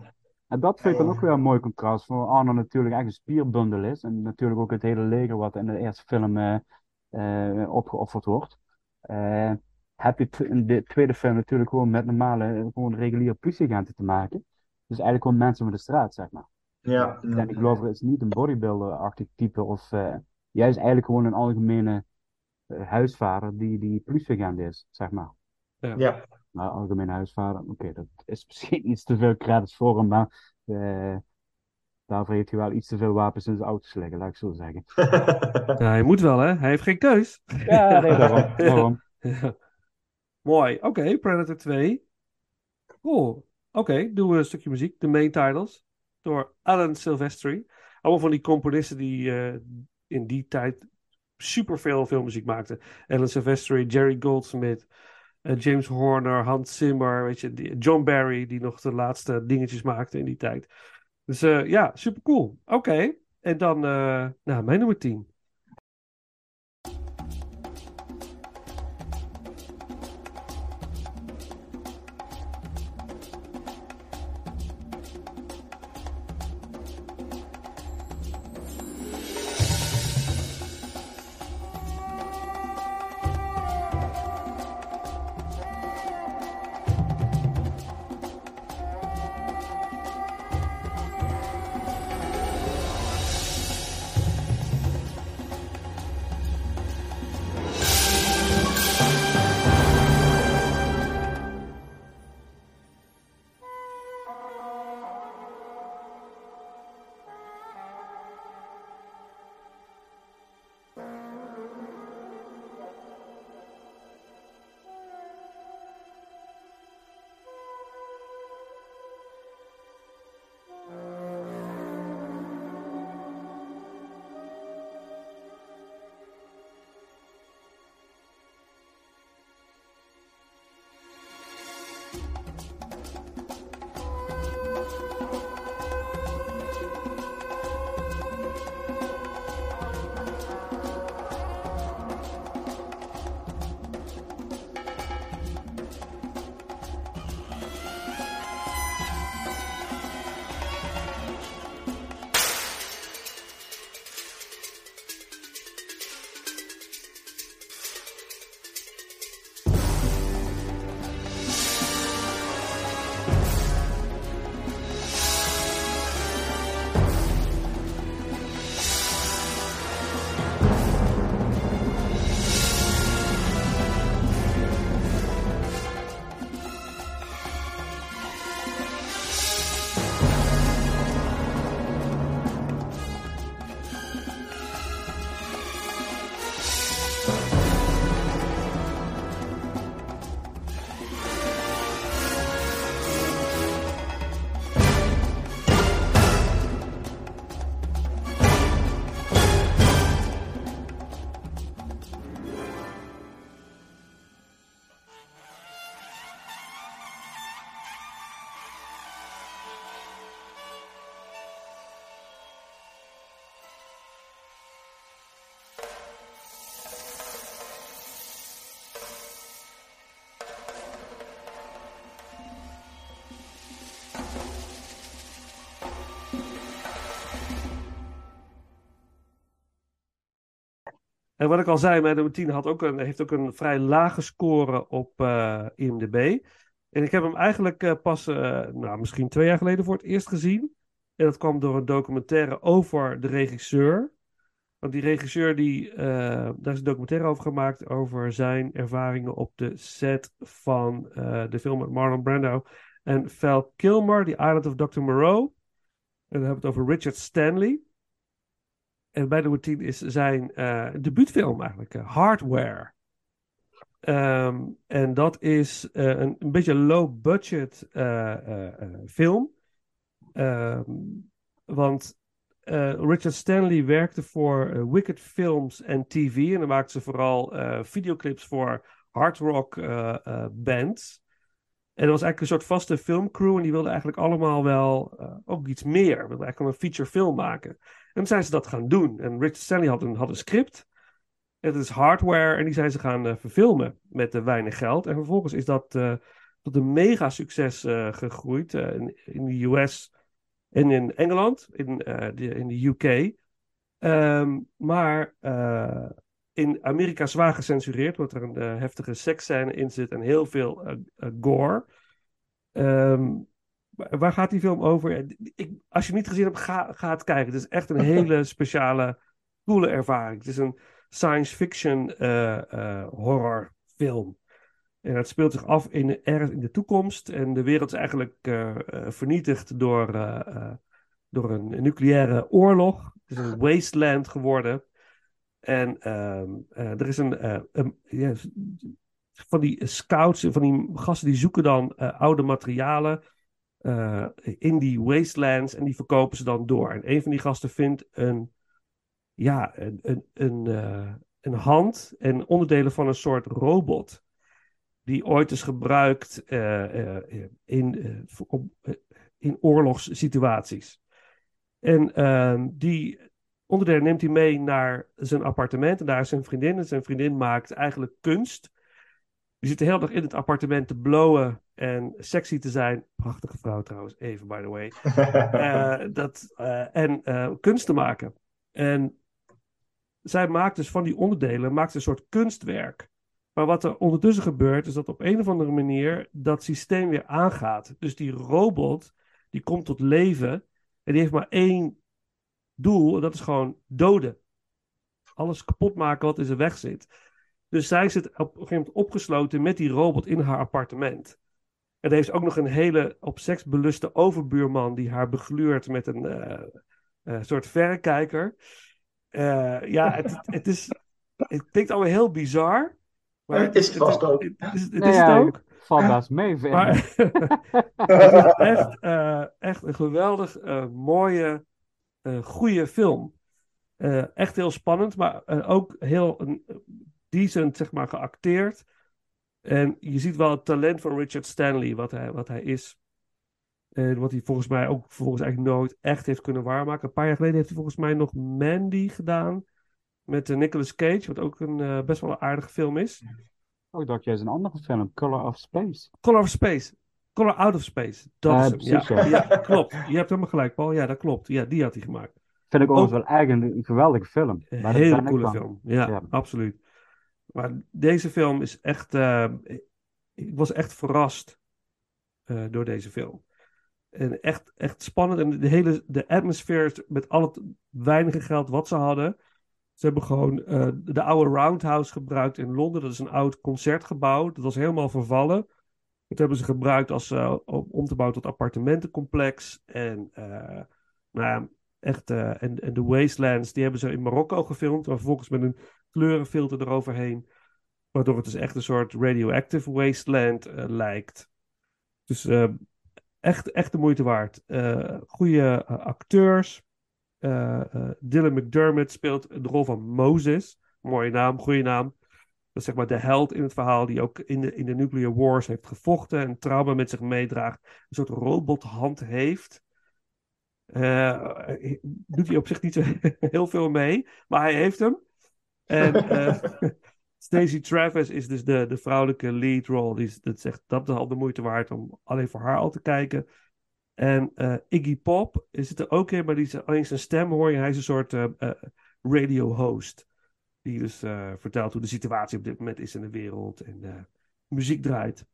[SPEAKER 10] En dat vind ik dan ook weer een mooi contrast. Voor Arnold natuurlijk echt een spierbundel is. En natuurlijk ook het hele leger wat in de eerste film eh, eh, opgeofferd wordt. Eh, heb je in de tweede film natuurlijk gewoon met normale, gewoon reguliere politieagenten te maken. Dus eigenlijk gewoon mensen met de straat, zeg maar.
[SPEAKER 11] Ja.
[SPEAKER 10] Danny Glover is niet een bodybuilder-achtig type. Of uh, jij is eigenlijk gewoon een algemene huisvader die, die politieagent is, zeg maar.
[SPEAKER 9] Ja.
[SPEAKER 11] ja.
[SPEAKER 10] Maar algemene huisvader, oké, okay, dat is (laughs) misschien iets te veel credits voor hem, maar uh, daarvoor heeft hij wel iets te veel wapens in zijn auto's liggen, laat ik zo zeggen. (laughs)
[SPEAKER 9] ja, hij moet wel, hè? Hij heeft geen keus.
[SPEAKER 10] Ja, nee, (laughs) daarom. daarom.
[SPEAKER 9] Ja. Mooi. Oké, okay, Predator 2. Cool. Oké, okay, doen we een stukje muziek. De main titles. Door Alan Silvestri. Allemaal van die componisten die uh, in die tijd superveel filmmuziek maakten. Alan Silvestri, Jerry Goldsmith, uh, James Horner, Hans Zimmer, weet je, die, John Barry, die nog de laatste dingetjes maakte in die tijd. Dus uh, ja, super cool. Oké, en dan nou, mijn nummer 10. En wat ik al zei, mijn nummer 10 had ook een, heeft ook een vrij lage score op uh, IMDb. En ik heb hem eigenlijk eh, pas, eh, nou, misschien twee jaar geleden voor het eerst gezien. En dat kwam door een documentaire over de regisseur. Want die regisseur, die, eh, daar is een documentaire over gemaakt over zijn ervaringen op de set van eh, de film met Marlon Brando en Val Kilmer, The Island of Dr. Moreau. En dan hebben we het over Richard Stanley. En bij de routine is zijn eh, debuutfilm eigenlijk, eh, Hardware. Ehm, en dat is eh, een, een beetje low-budget eh, eh, film. Ehm, want Richard Stanley werkte voor Wicked Films en TV. En dan maakte ze vooral videoclips voor hard rock bands. En dat was eigenlijk een soort vaste filmcrew. En die wilden eigenlijk allemaal wel eh, ook iets meer. Wilden eigenlijk een feature film maken. En toen zijn ze dat gaan doen. En Richard Stanley had een, had een script. Het is hardware. En die zijn ze gaan eh, verfilmen met eh, weinig geld. En vervolgens is dat tot een mega succes gegroeid. in, in de US en in Engeland. In, de, in de UK. Ehm, maar in Amerika zwaar gecensureerd. Omdat er een eh, heftige seksscène in zit. En heel veel eh, eh, gore. Ehm, waar gaat die film over? Ik, als je het niet gezien hebt, ga, ga het kijken. Het is echt een (laughs) hele speciale, coole ervaring. Het is een science fiction eh, horrorfilm. En het speelt zich af in, ergens in de toekomst. En de wereld is eigenlijk vernietigd door, door een, nucleaire oorlog. Het is een (gasps) wasteland geworden. En ehm, eh, er is een, eh, van die scouts, van die gasten die zoeken dan eh, oude materialen in die wastelands en die verkopen ze dan door. En een van die gasten vindt een, ja, een, een, een, een hand en onderdelen van een soort robot. Die ooit is gebruikt eh, in, in oorlogssituaties. En ehm, die onderdelen neemt hij mee naar zijn appartement. En daar is zijn vriendin. En zijn vriendin maakt eigenlijk kunst. Die zit de hele dag in het appartement te blowen en sexy te zijn. Prachtige vrouw trouwens, even by the way. (laughs) Eh, dat, eh, en eh, kunst te maken. En zij maakt dus van die onderdelen maakt een soort kunstwerk. Maar wat er ondertussen gebeurt, is dat op een of andere manier dat systeem weer aangaat. Dus die robot, die komt tot leven. En die heeft maar één doel, en dat is gewoon doden. Alles kapot maken wat in zijn weg zit. Dus zij zit op een gegeven moment opgesloten met die robot in haar appartement. En er heeft ook nog een hele op seks beluste overbuurman die haar begluurt met een eh, eh, soort verrekijker. Eh, ja, het, het, is, het klinkt allemaal heel bizar. Maar
[SPEAKER 11] Het is vast ook.
[SPEAKER 9] Het, is, het
[SPEAKER 10] Nou
[SPEAKER 9] is
[SPEAKER 10] ja,
[SPEAKER 9] het ook.
[SPEAKER 10] Valt mee, vind ik.
[SPEAKER 9] Maar (laughs) het is echt, echt een geweldig eh, mooie, goede film. Eh, echt heel spannend, maar eh, ook heel eh, decent, zeg maar, geacteerd. En je ziet wel het talent van Richard Stanley, wat hij, wat hij is. En wat hij volgens mij ook volgens eigenlijk nooit echt heeft kunnen waarmaken. Een paar jaar geleden heeft hij volgens mij nog Mandy gedaan. Met Nicolas Cage, wat ook een uh, best wel een aardige film is.
[SPEAKER 10] Oh, ik dacht jij is een andere film, Color of Space.
[SPEAKER 9] Color of Space. Color Out of Space. Dat is. Ja, ja. ja, klopt. Je hebt helemaal gelijk, Paul. Ja, dat klopt. Ja, die had hij gemaakt.
[SPEAKER 10] Vind ik overigens wel echt een, een geweldige film.
[SPEAKER 9] Een hele coole film. Ja, ja, absoluut. Maar deze film is echt... Uh, ik was echt verrast uh, door deze film. En echt, echt spannend. En de hele de atmosfeer met al het weinige geld wat ze hadden. Ze hebben gewoon uh, de oude Roundhouse gebruikt in Londen. Dat is een oud concertgebouw. Dat was helemaal vervallen. Dat hebben ze gebruikt als, uh, om te bouwen tot appartementencomplex. En, uh, nou, echt, en, en de Wastelands, die hebben ze in Marokko gefilmd. Maar vervolgens met een kleurenfilter eroverheen. Waardoor het dus echt een soort radioactive wasteland lijkt. Dus echt, echt de moeite waard. goede acteurs. Dylan McDermott speelt de rol van Moses. Mooie naam, goede naam. Dat is zeg maar de held in het verhaal die ook in de, in de nuclear wars heeft gevochten en trauma met zich meedraagt. Een soort robothand heeft. Uh, doet hij op zich niet zo (laughs) heel veel mee, maar hij heeft hem. En (laughs) (laughs) Stacey Travis is dus de, de vrouwelijke lead role. Die dat zegt dat is al de moeite waard om alleen voor haar al te kijken. En uh, Iggy Pop zit er ook in, maar die is, alleen zijn stem hoor je. Hij is een soort uh, radio-host. Die dus vertelt hoe de situatie op dit moment is in de wereld. En muziek draait.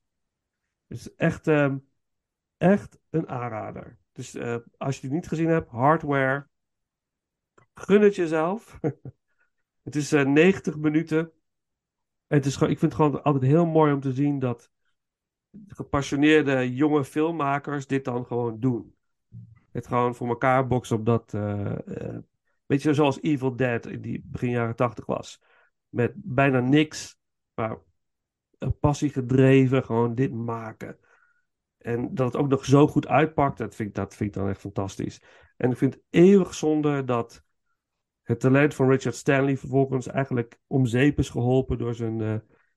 [SPEAKER 9] Het is echt, ehm, echt een aanrader. Dus eh, als je die niet gezien hebt, hardware, gun het jezelf. (laughs) het is eh 90 minuten. En het is gewoon, ik vind het gewoon altijd heel mooi om te zien dat gepassioneerde jonge filmmakers dit dan gewoon doen. Het gewoon voor elkaar boksen op dat. Weet je, zoals Evil Dead die begin jaren 80 was. Met bijna niks, maar een passie gedreven, gewoon dit maken. En dat het ook nog zo goed uitpakt, dat vind, ik, dat vind ik dan echt fantastisch. En ik vind het eeuwig zonde dat het talent van Richard Stanley vervolgens eigenlijk om zeep is geholpen door zijn eh,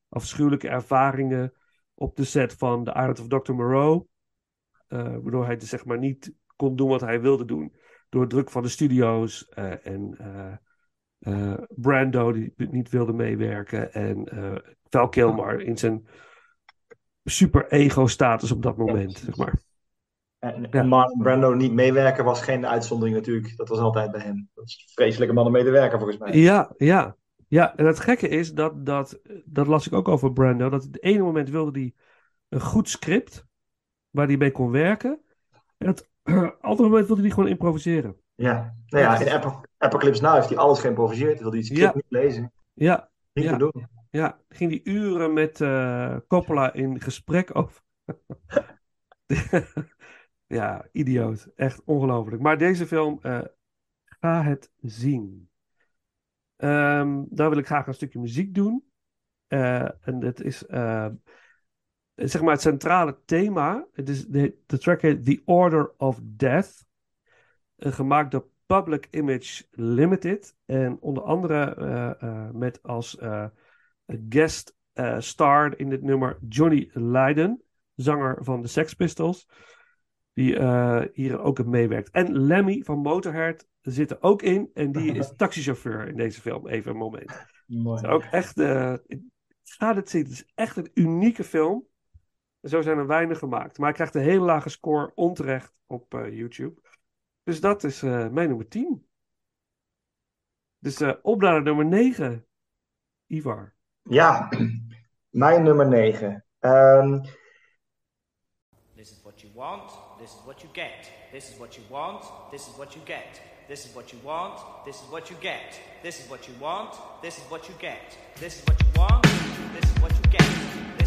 [SPEAKER 9] afschuwelijke ervaringen op de set van The Island of Dr. Moreau. Eh, waardoor hij dus zeg maar niet kon doen wat hij wilde doen. Door druk van de studio's eh, en eh, eh, Brando die niet wilde meewerken. En Val Kilmer in zijn super ego status op dat moment, zeg maar.
[SPEAKER 11] En, en Marlon Brando niet meewerken was geen uitzondering natuurlijk. Dat was altijd bij hem. Dat is een vreselijke man om mee te werken volgens mij.
[SPEAKER 9] Ja, ja. Ja, en het gekke is dat, dat, dat las ik ook over Brando, dat het ene moment wilde hij een goed script waar hij mee kon werken. En het andere moment wilde hij gewoon improviseren.
[SPEAKER 11] Ja, nou ja, in Ap- Apocalypse Now heeft hij alles geïmproviseerd. Hij wilde
[SPEAKER 9] Ja.
[SPEAKER 11] niet lezen.
[SPEAKER 9] Ja.
[SPEAKER 11] Niet
[SPEAKER 9] ja.
[SPEAKER 11] doen.
[SPEAKER 9] Ja, ging die uren met eh, Coppola in gesprek over. (laughs) ja, idioot. Echt ongelooflijk. Maar deze film, eh, ga het zien. Ehm daar wil ik graag een stukje muziek doen. Eh, en het is zeg maar het centrale thema. Het is de, de track heet The Order of Death. Eh, gemaakt door Public Image Limited. En onder andere eh, eh, met als eh, guest star in dit nummer Johnny Lydon, zanger van de Sex Pistols. Die hier ook meewerkt. En Lemmy van Motorhead zit er ook in. En die is (laughs) taxichauffeur in deze film. Even een moment.
[SPEAKER 11] Mooi.
[SPEAKER 9] Het is ook echt. ga dit zien. Het is echt een unieke film. Zo zijn er weinig gemaakt. Maar hij krijgt een hele lage score onterecht op eh, YouTube. Dus dat is eh, mijn nummer 10. Dus eh op naar nummer 9. Ivar.
[SPEAKER 11] Ja, mijn nummer 9. Ehm,
[SPEAKER 12] This is what you want, this is what you get. This is what you want, this is what you get. This is what you want, this is what you get. This is what you want, this is what you get. This is what you want, this is what you get.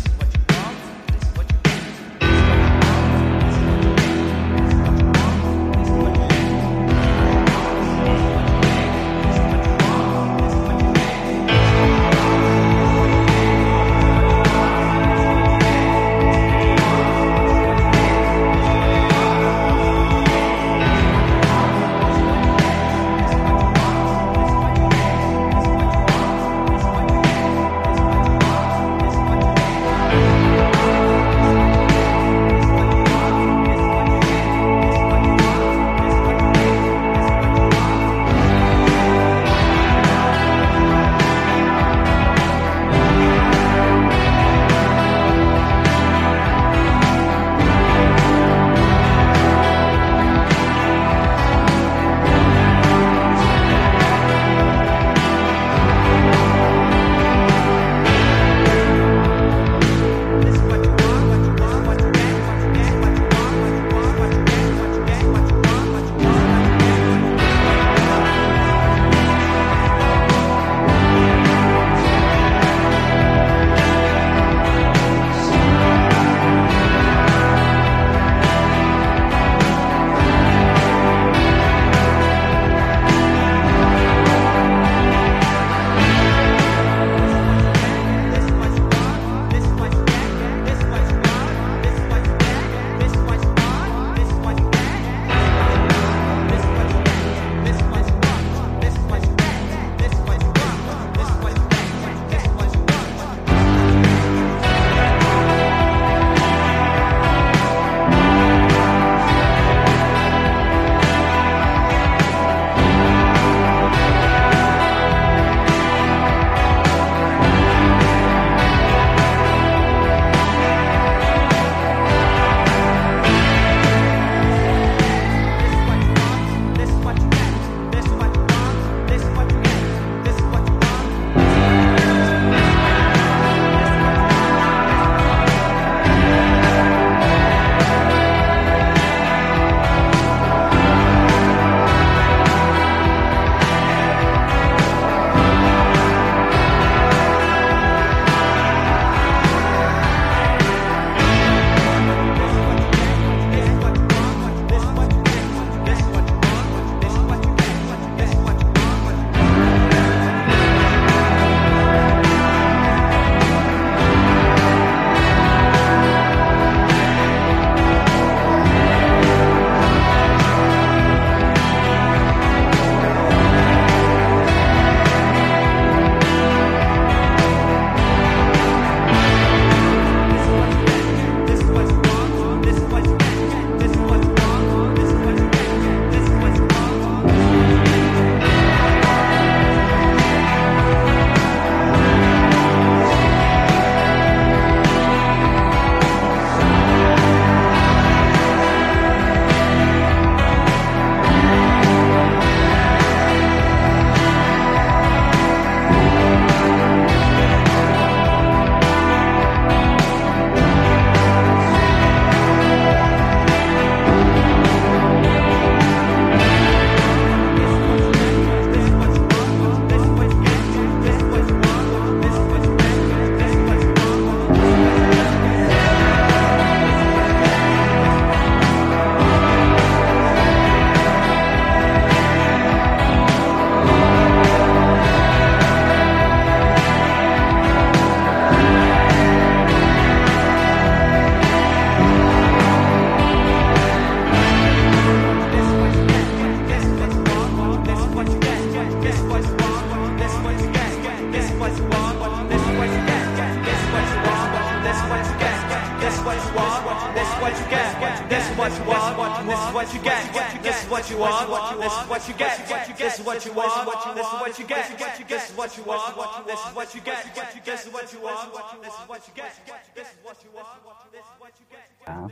[SPEAKER 12] What you want, this is what you get.
[SPEAKER 2] This
[SPEAKER 12] is what you want, this is what you get. This is what you want, this is what you get. This is what you want, this is what you get. This is what you want, this is what you get. This is what you want, this is what you get.
[SPEAKER 10] Ja.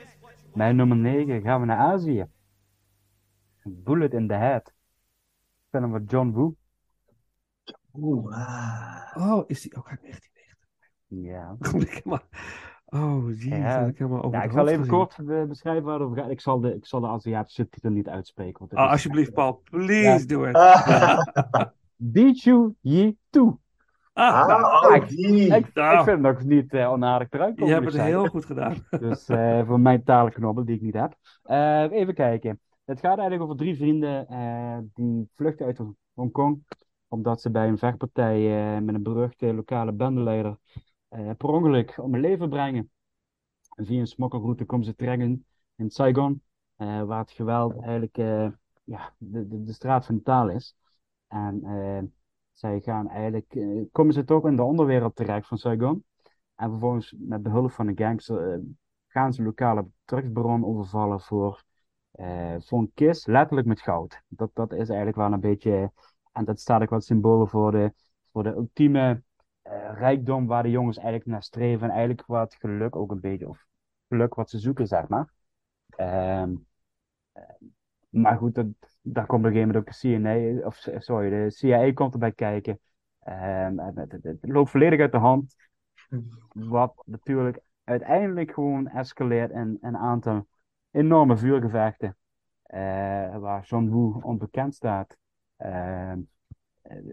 [SPEAKER 10] Mijn nummer 9 gaan we naar Azië. Bullet in the Head. Film van John Woo.
[SPEAKER 11] Oeh, ah.
[SPEAKER 9] Oh, is die ook uit 1990?
[SPEAKER 10] Ja.
[SPEAKER 9] Oh, jeez,
[SPEAKER 10] Ja.
[SPEAKER 9] dat heb ik helemaal over
[SPEAKER 10] Ja,
[SPEAKER 9] het
[SPEAKER 10] ik zal even
[SPEAKER 9] gezien.
[SPEAKER 10] kort eh, beschrijven waar het over gaat. Ik zal de, ik zal de Aziatische titel niet uitspreken. Want het
[SPEAKER 9] Oh,
[SPEAKER 10] is-
[SPEAKER 9] alsjeblieft, Paul, please
[SPEAKER 10] Ja.
[SPEAKER 9] do it. (laughs)
[SPEAKER 10] Bichu Yi Tu.
[SPEAKER 9] Ah, nou,
[SPEAKER 11] Ah,
[SPEAKER 10] ik,
[SPEAKER 11] oh,
[SPEAKER 10] ik, ik vind het nog niet eh, onaardig eruit
[SPEAKER 9] je hebt het heel goed gedaan. (laughs)
[SPEAKER 10] Dus eh, voor mijn talenknobbel die ik niet heb. Eh, even kijken. Het gaat eigenlijk over drie vrienden eh, die vluchten uit Hongkong. Omdat ze bij een vechtpartij eh, met een beruchte lokale bendeleider per ongeluk om hun leven brengen. En via een smokkelroute komen ze terecht in, Saigon. eh, waar het geweld eigenlijk eh, ja, de, de, de straat van de taal is. En eh, zij gaan eigenlijk, eh, komen ze toch in de onderwereld terecht van Saigon. En vervolgens met behulp van een gangster eh, gaan ze lokale drugsbaron overvallen voor, eh, voor een kist, letterlijk met goud. Dat, dat is eigenlijk wel een beetje, en dat staat ook wat symbolen voor de, voor de ultieme eh, rijkdom waar de jongens eigenlijk naar streven. En eigenlijk wat geluk ook een beetje, of geluk wat ze zoeken, zeg maar. Ehm, eh, maar goed, dat, daar komt op een gegeven moment ook de CIA, of sorry, de CIA komt erbij kijken. Ehm, het, loopt volledig uit de hand. Wat natuurlijk uiteindelijk gewoon escaleert in een aantal enorme vuurgevechten. eh, waar John Woo onbekend staat. Ehm, eh,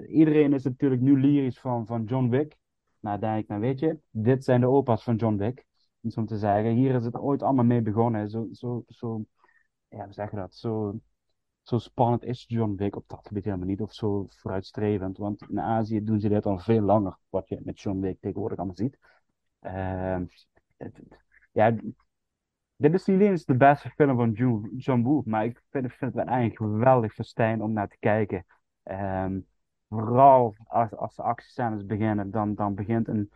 [SPEAKER 10] iedereen is natuurlijk nu lyrisch van, van John Wick. Maar denk ik, nou weet je, dit zijn de opa's van John Wick. Om zo te zeggen, hier is het ooit allemaal mee begonnen. Zo, zo, zo ja, hoe zeg je dat? Zo, zo spannend is John Wick op dat gebied helemaal niet. Of zo vooruitstrevend. Want in Azië doen ze dit al veel langer. Wat je met John Wick tegenwoordig allemaal ziet. Het- ja, dit is niet eens de beste film van John, John Woo. Maar ik vind, het eigenlijk geweldig festijn om naar te kijken. Ehm, vooral als, als de beginnen. Dan, dan begint een,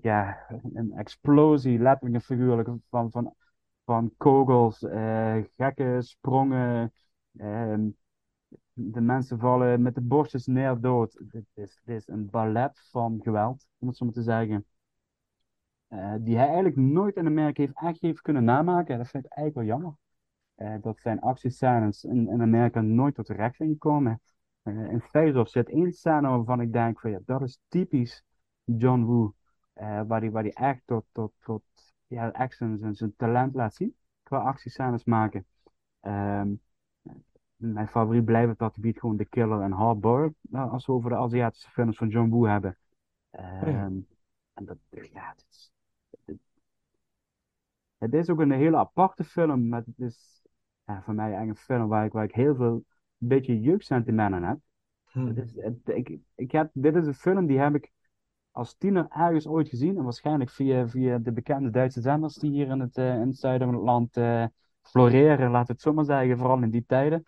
[SPEAKER 10] ja, een explosie, letterlijk en figuurlijk, van, van, van kogels, eh, gekke sprongen. ehm, de mensen vallen met de borstjes neer dood. Dit is, dit is een ballet van geweld, om het zo maar te zeggen. Eh, die hij eigenlijk nooit in Amerika heeft heeft kunnen namaken. Dat vind ik eigenlijk wel jammer. Eh, dat zijn actiescènes in, in Amerika nooit tot recht zijn gekomen. Eh, in Face-Off zit één scène waarvan ik denk van ja, dat is typisch John Woo. Eh, waar hij waar die echt tot, tot, tot ja, echt zijn, zijn, talent laat zien. Qua actiescènes maken. Ehm, mijn favoriet blijft op dat gebied gewoon The Killer en Hard Boiled. Nou, als we over de Aziatische films van John Woo hebben. Ehm, En dat, ja, het is, het, het is ook een hele aparte film. Maar het is ja, voor mij eigenlijk een film waar ik, waar ik heel veel beetje jeugdsentimenten heb. Het is, het- ik, ik heb, dit is een film die heb ik als tiener ergens ooit gezien. En waarschijnlijk via, via de bekende Duitse zenders die hier in het, eh, in het zuiden van het land eh, floreren, laat het zo maar zeggen. Vooral in die tijden.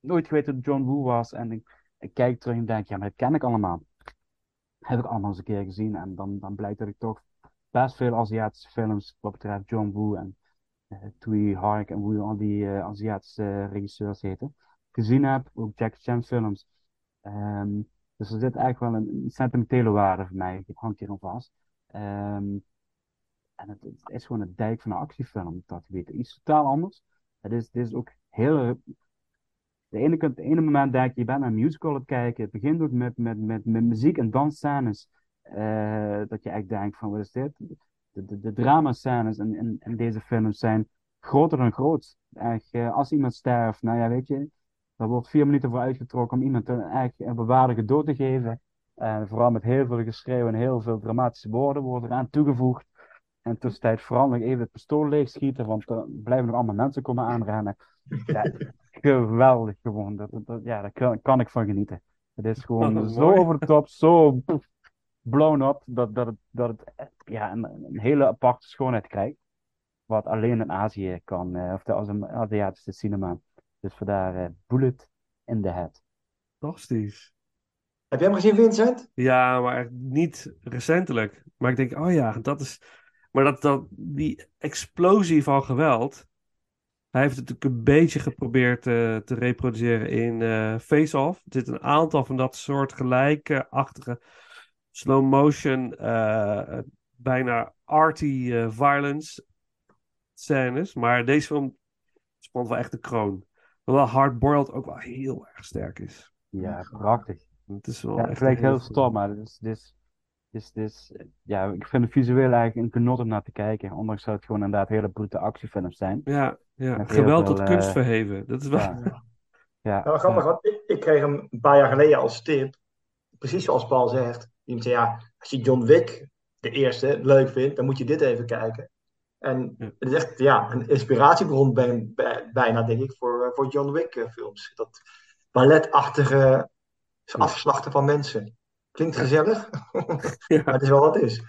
[SPEAKER 10] Nooit geweten dat John Woo was. En ik, ik kijk terug en denk, ja, maar dat ken ik allemaal. Heb ik allemaal eens een keer gezien. En dan, dan blijkt dat ik toch best veel Aziatische films, wat betreft John Woo en eh Tui Hark en hoe al die Aziatische regisseurs heten, gezien heb. Ook Jackie Chan films. Ehm, dus er zit eigenlijk wel een, sentimentele waarde voor mij, die hangt hier aan vast. Ehm, en het, het is gewoon een dijk van een actiefilm, dat gebied. Iets totaal anders. Het is, het is ook heel... De ene, de ene moment denk je, je bent naar een musical aan het kijken. Het begint ook met, met, met, met muziek en dansscènes. eh, dat je echt denkt van, wat is dit? De, de, de dramascènes in, in, in deze films zijn groter dan groot. Echt, eh, als iemand sterft, nou ja, weet je, daar wordt vier minuten voor uitgetrokken om iemand een, echt een bewaardige dood te geven. En vooral met heel veel geschreeuw en heel veel dramatische woorden worden eraan toegevoegd. En tussentijd vooral nog even het pistool leegschieten, want er blijven nog allemaal mensen komen aanrennen. Ja, (laughs) geweldig gewoon. Dat, dat, ja, daar kan, kan ik van genieten. Het is gewoon
[SPEAKER 9] Oh,
[SPEAKER 10] zo
[SPEAKER 9] mooi.
[SPEAKER 10] over de top, zo blown up, dat, dat het, dat het ja, een, een hele aparte schoonheid krijgt. Wat alleen in Azië kan, eh, of de Azi- Aziatische cinema. Dus vandaar eh, Bullet in the Head.
[SPEAKER 9] Fantastisch.
[SPEAKER 11] Heb jij hem gezien, Vincent?
[SPEAKER 9] Ja, maar echt niet recentelijk. Maar ik denk, oh ja, dat is. Maar dat, dat, die explosie van geweld. Hij heeft het natuurlijk een beetje geprobeerd eh, te reproduceren in eh, Face Off. Er zitten een aantal van dat soort gelijke-achtige slow motion, eh, bijna arty violence scènes. Maar deze film spant wel echt de kroon. Hoewel Hardboiled ook wel heel erg sterk is.
[SPEAKER 10] Ja, prachtig.
[SPEAKER 9] Het is wel
[SPEAKER 10] Ja, het lijkt
[SPEAKER 9] heel
[SPEAKER 10] stom, maar het is, het is, het is, ja, ik vind het visueel eigenlijk een genot om naar te kijken. Ondanks dat het gewoon inderdaad hele brute actiefilms zijn.
[SPEAKER 9] Ja, ja. Geweld
[SPEAKER 10] veel,
[SPEAKER 9] tot kunst
[SPEAKER 10] eh,
[SPEAKER 9] verheven. Dat is wel...
[SPEAKER 10] Ja, (laughs) ja,
[SPEAKER 11] Nou, grappig, want ik, ik kreeg hem een paar jaar geleden als tip. Precies zoals Paul zegt. Iemand zei, ja, als je John Wick, de eerste, leuk vindt, dan moet je dit even kijken. En het is echt ja, een inspiratiebron bij, bij- bijna, denk ik, voor, voor John Wick eh, films. Dat balletachtige afslachten van mensen. Klinkt gezellig, (laughs) (laughs) maar het is wel wat het is.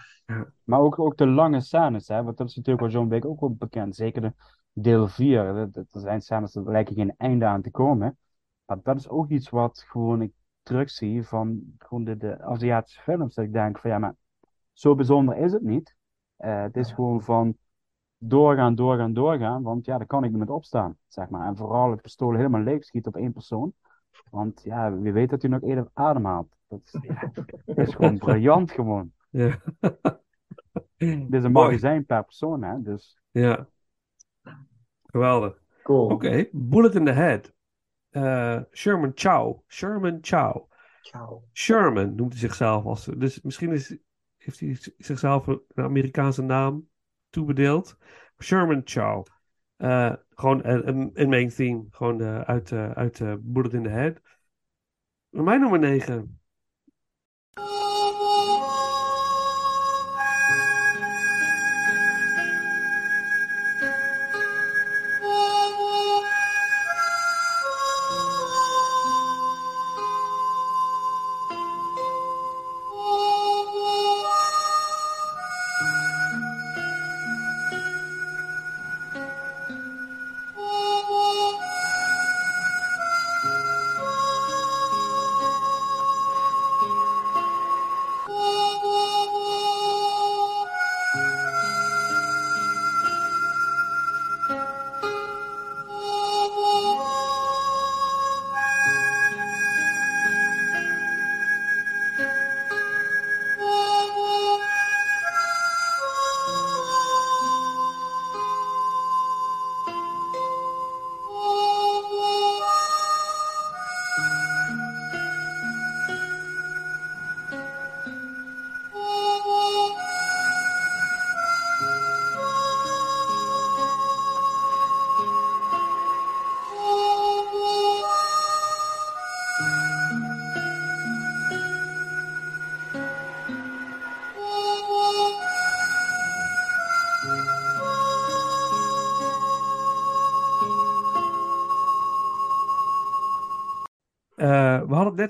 [SPEAKER 10] Maar ook, ook de lange scènes, hè? Want dat is natuurlijk wel John Wick ook wel bekend. Zeker de deel 4. Dat, dat- Er zijn scènes, er lijken geen einde aan te komen. Maar dat is ook iets wat gewoon ik terugzie van gewoon de, de Aziatische films. Dat ik denk van ja, maar zo bijzonder is het niet. Eh, het is gewoon van doorgaan, doorgaan, doorgaan. Want ja, daar kan ik niet met opstaan, zeg maar. En vooral het pistool helemaal leeg schieten op één persoon. Want ja, wie weet dat hij nog eerder ademhaalt. Dat is, ja, dat is gewoon (laughs) briljant gewoon.
[SPEAKER 9] Ja.
[SPEAKER 10] Dit is een magazijn per persoon, hè? Dus
[SPEAKER 9] Ja. Geweldig.
[SPEAKER 11] Cool.
[SPEAKER 9] Oké, Bullet in the Head. Eh, Sherman Chow. Sherman Chow.
[SPEAKER 11] Ciao.
[SPEAKER 9] Sherman noemt hij zichzelf als. Dus misschien is, heeft hij zichzelf een Amerikaanse naam toebedeeld. Sherman Chow. Eh, gewoon een, een, een main theme. Gewoon eh, uit, eh, uit eh, Bullet in the Head. Mijn nummer 9.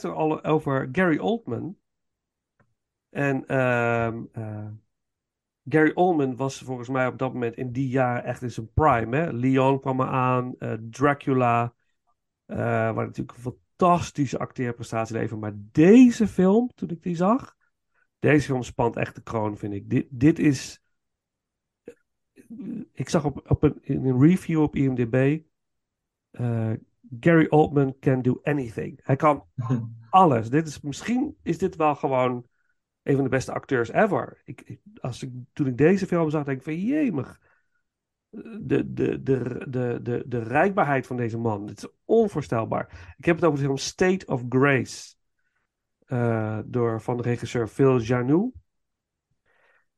[SPEAKER 9] Al over Gary Oldman. En ehm, eh, Gary Oldman was volgens mij op dat moment in die jaren echt in zijn prime. Hè? Leon kwam eraan, eh Dracula, eh, waar natuurlijk een fantastische acteerprestatie levert. Maar deze film, toen ik die zag, deze film spant echt de kroon, vind ik. Dit, dit is. Ik zag op, een, review op IMDb. Gary Oldman can do anything. Hij kan (laughs) alles. Dit is, misschien is dit wel gewoon een van de beste acteurs ever. Ik, als ik, toen ik deze film zag, denk ik van jemig. De, de, de, de, de, de rijkbaarheid van deze man. Het is onvoorstelbaar. Ik heb het over de film State of Grace. eh, door, van de regisseur Phil Janou.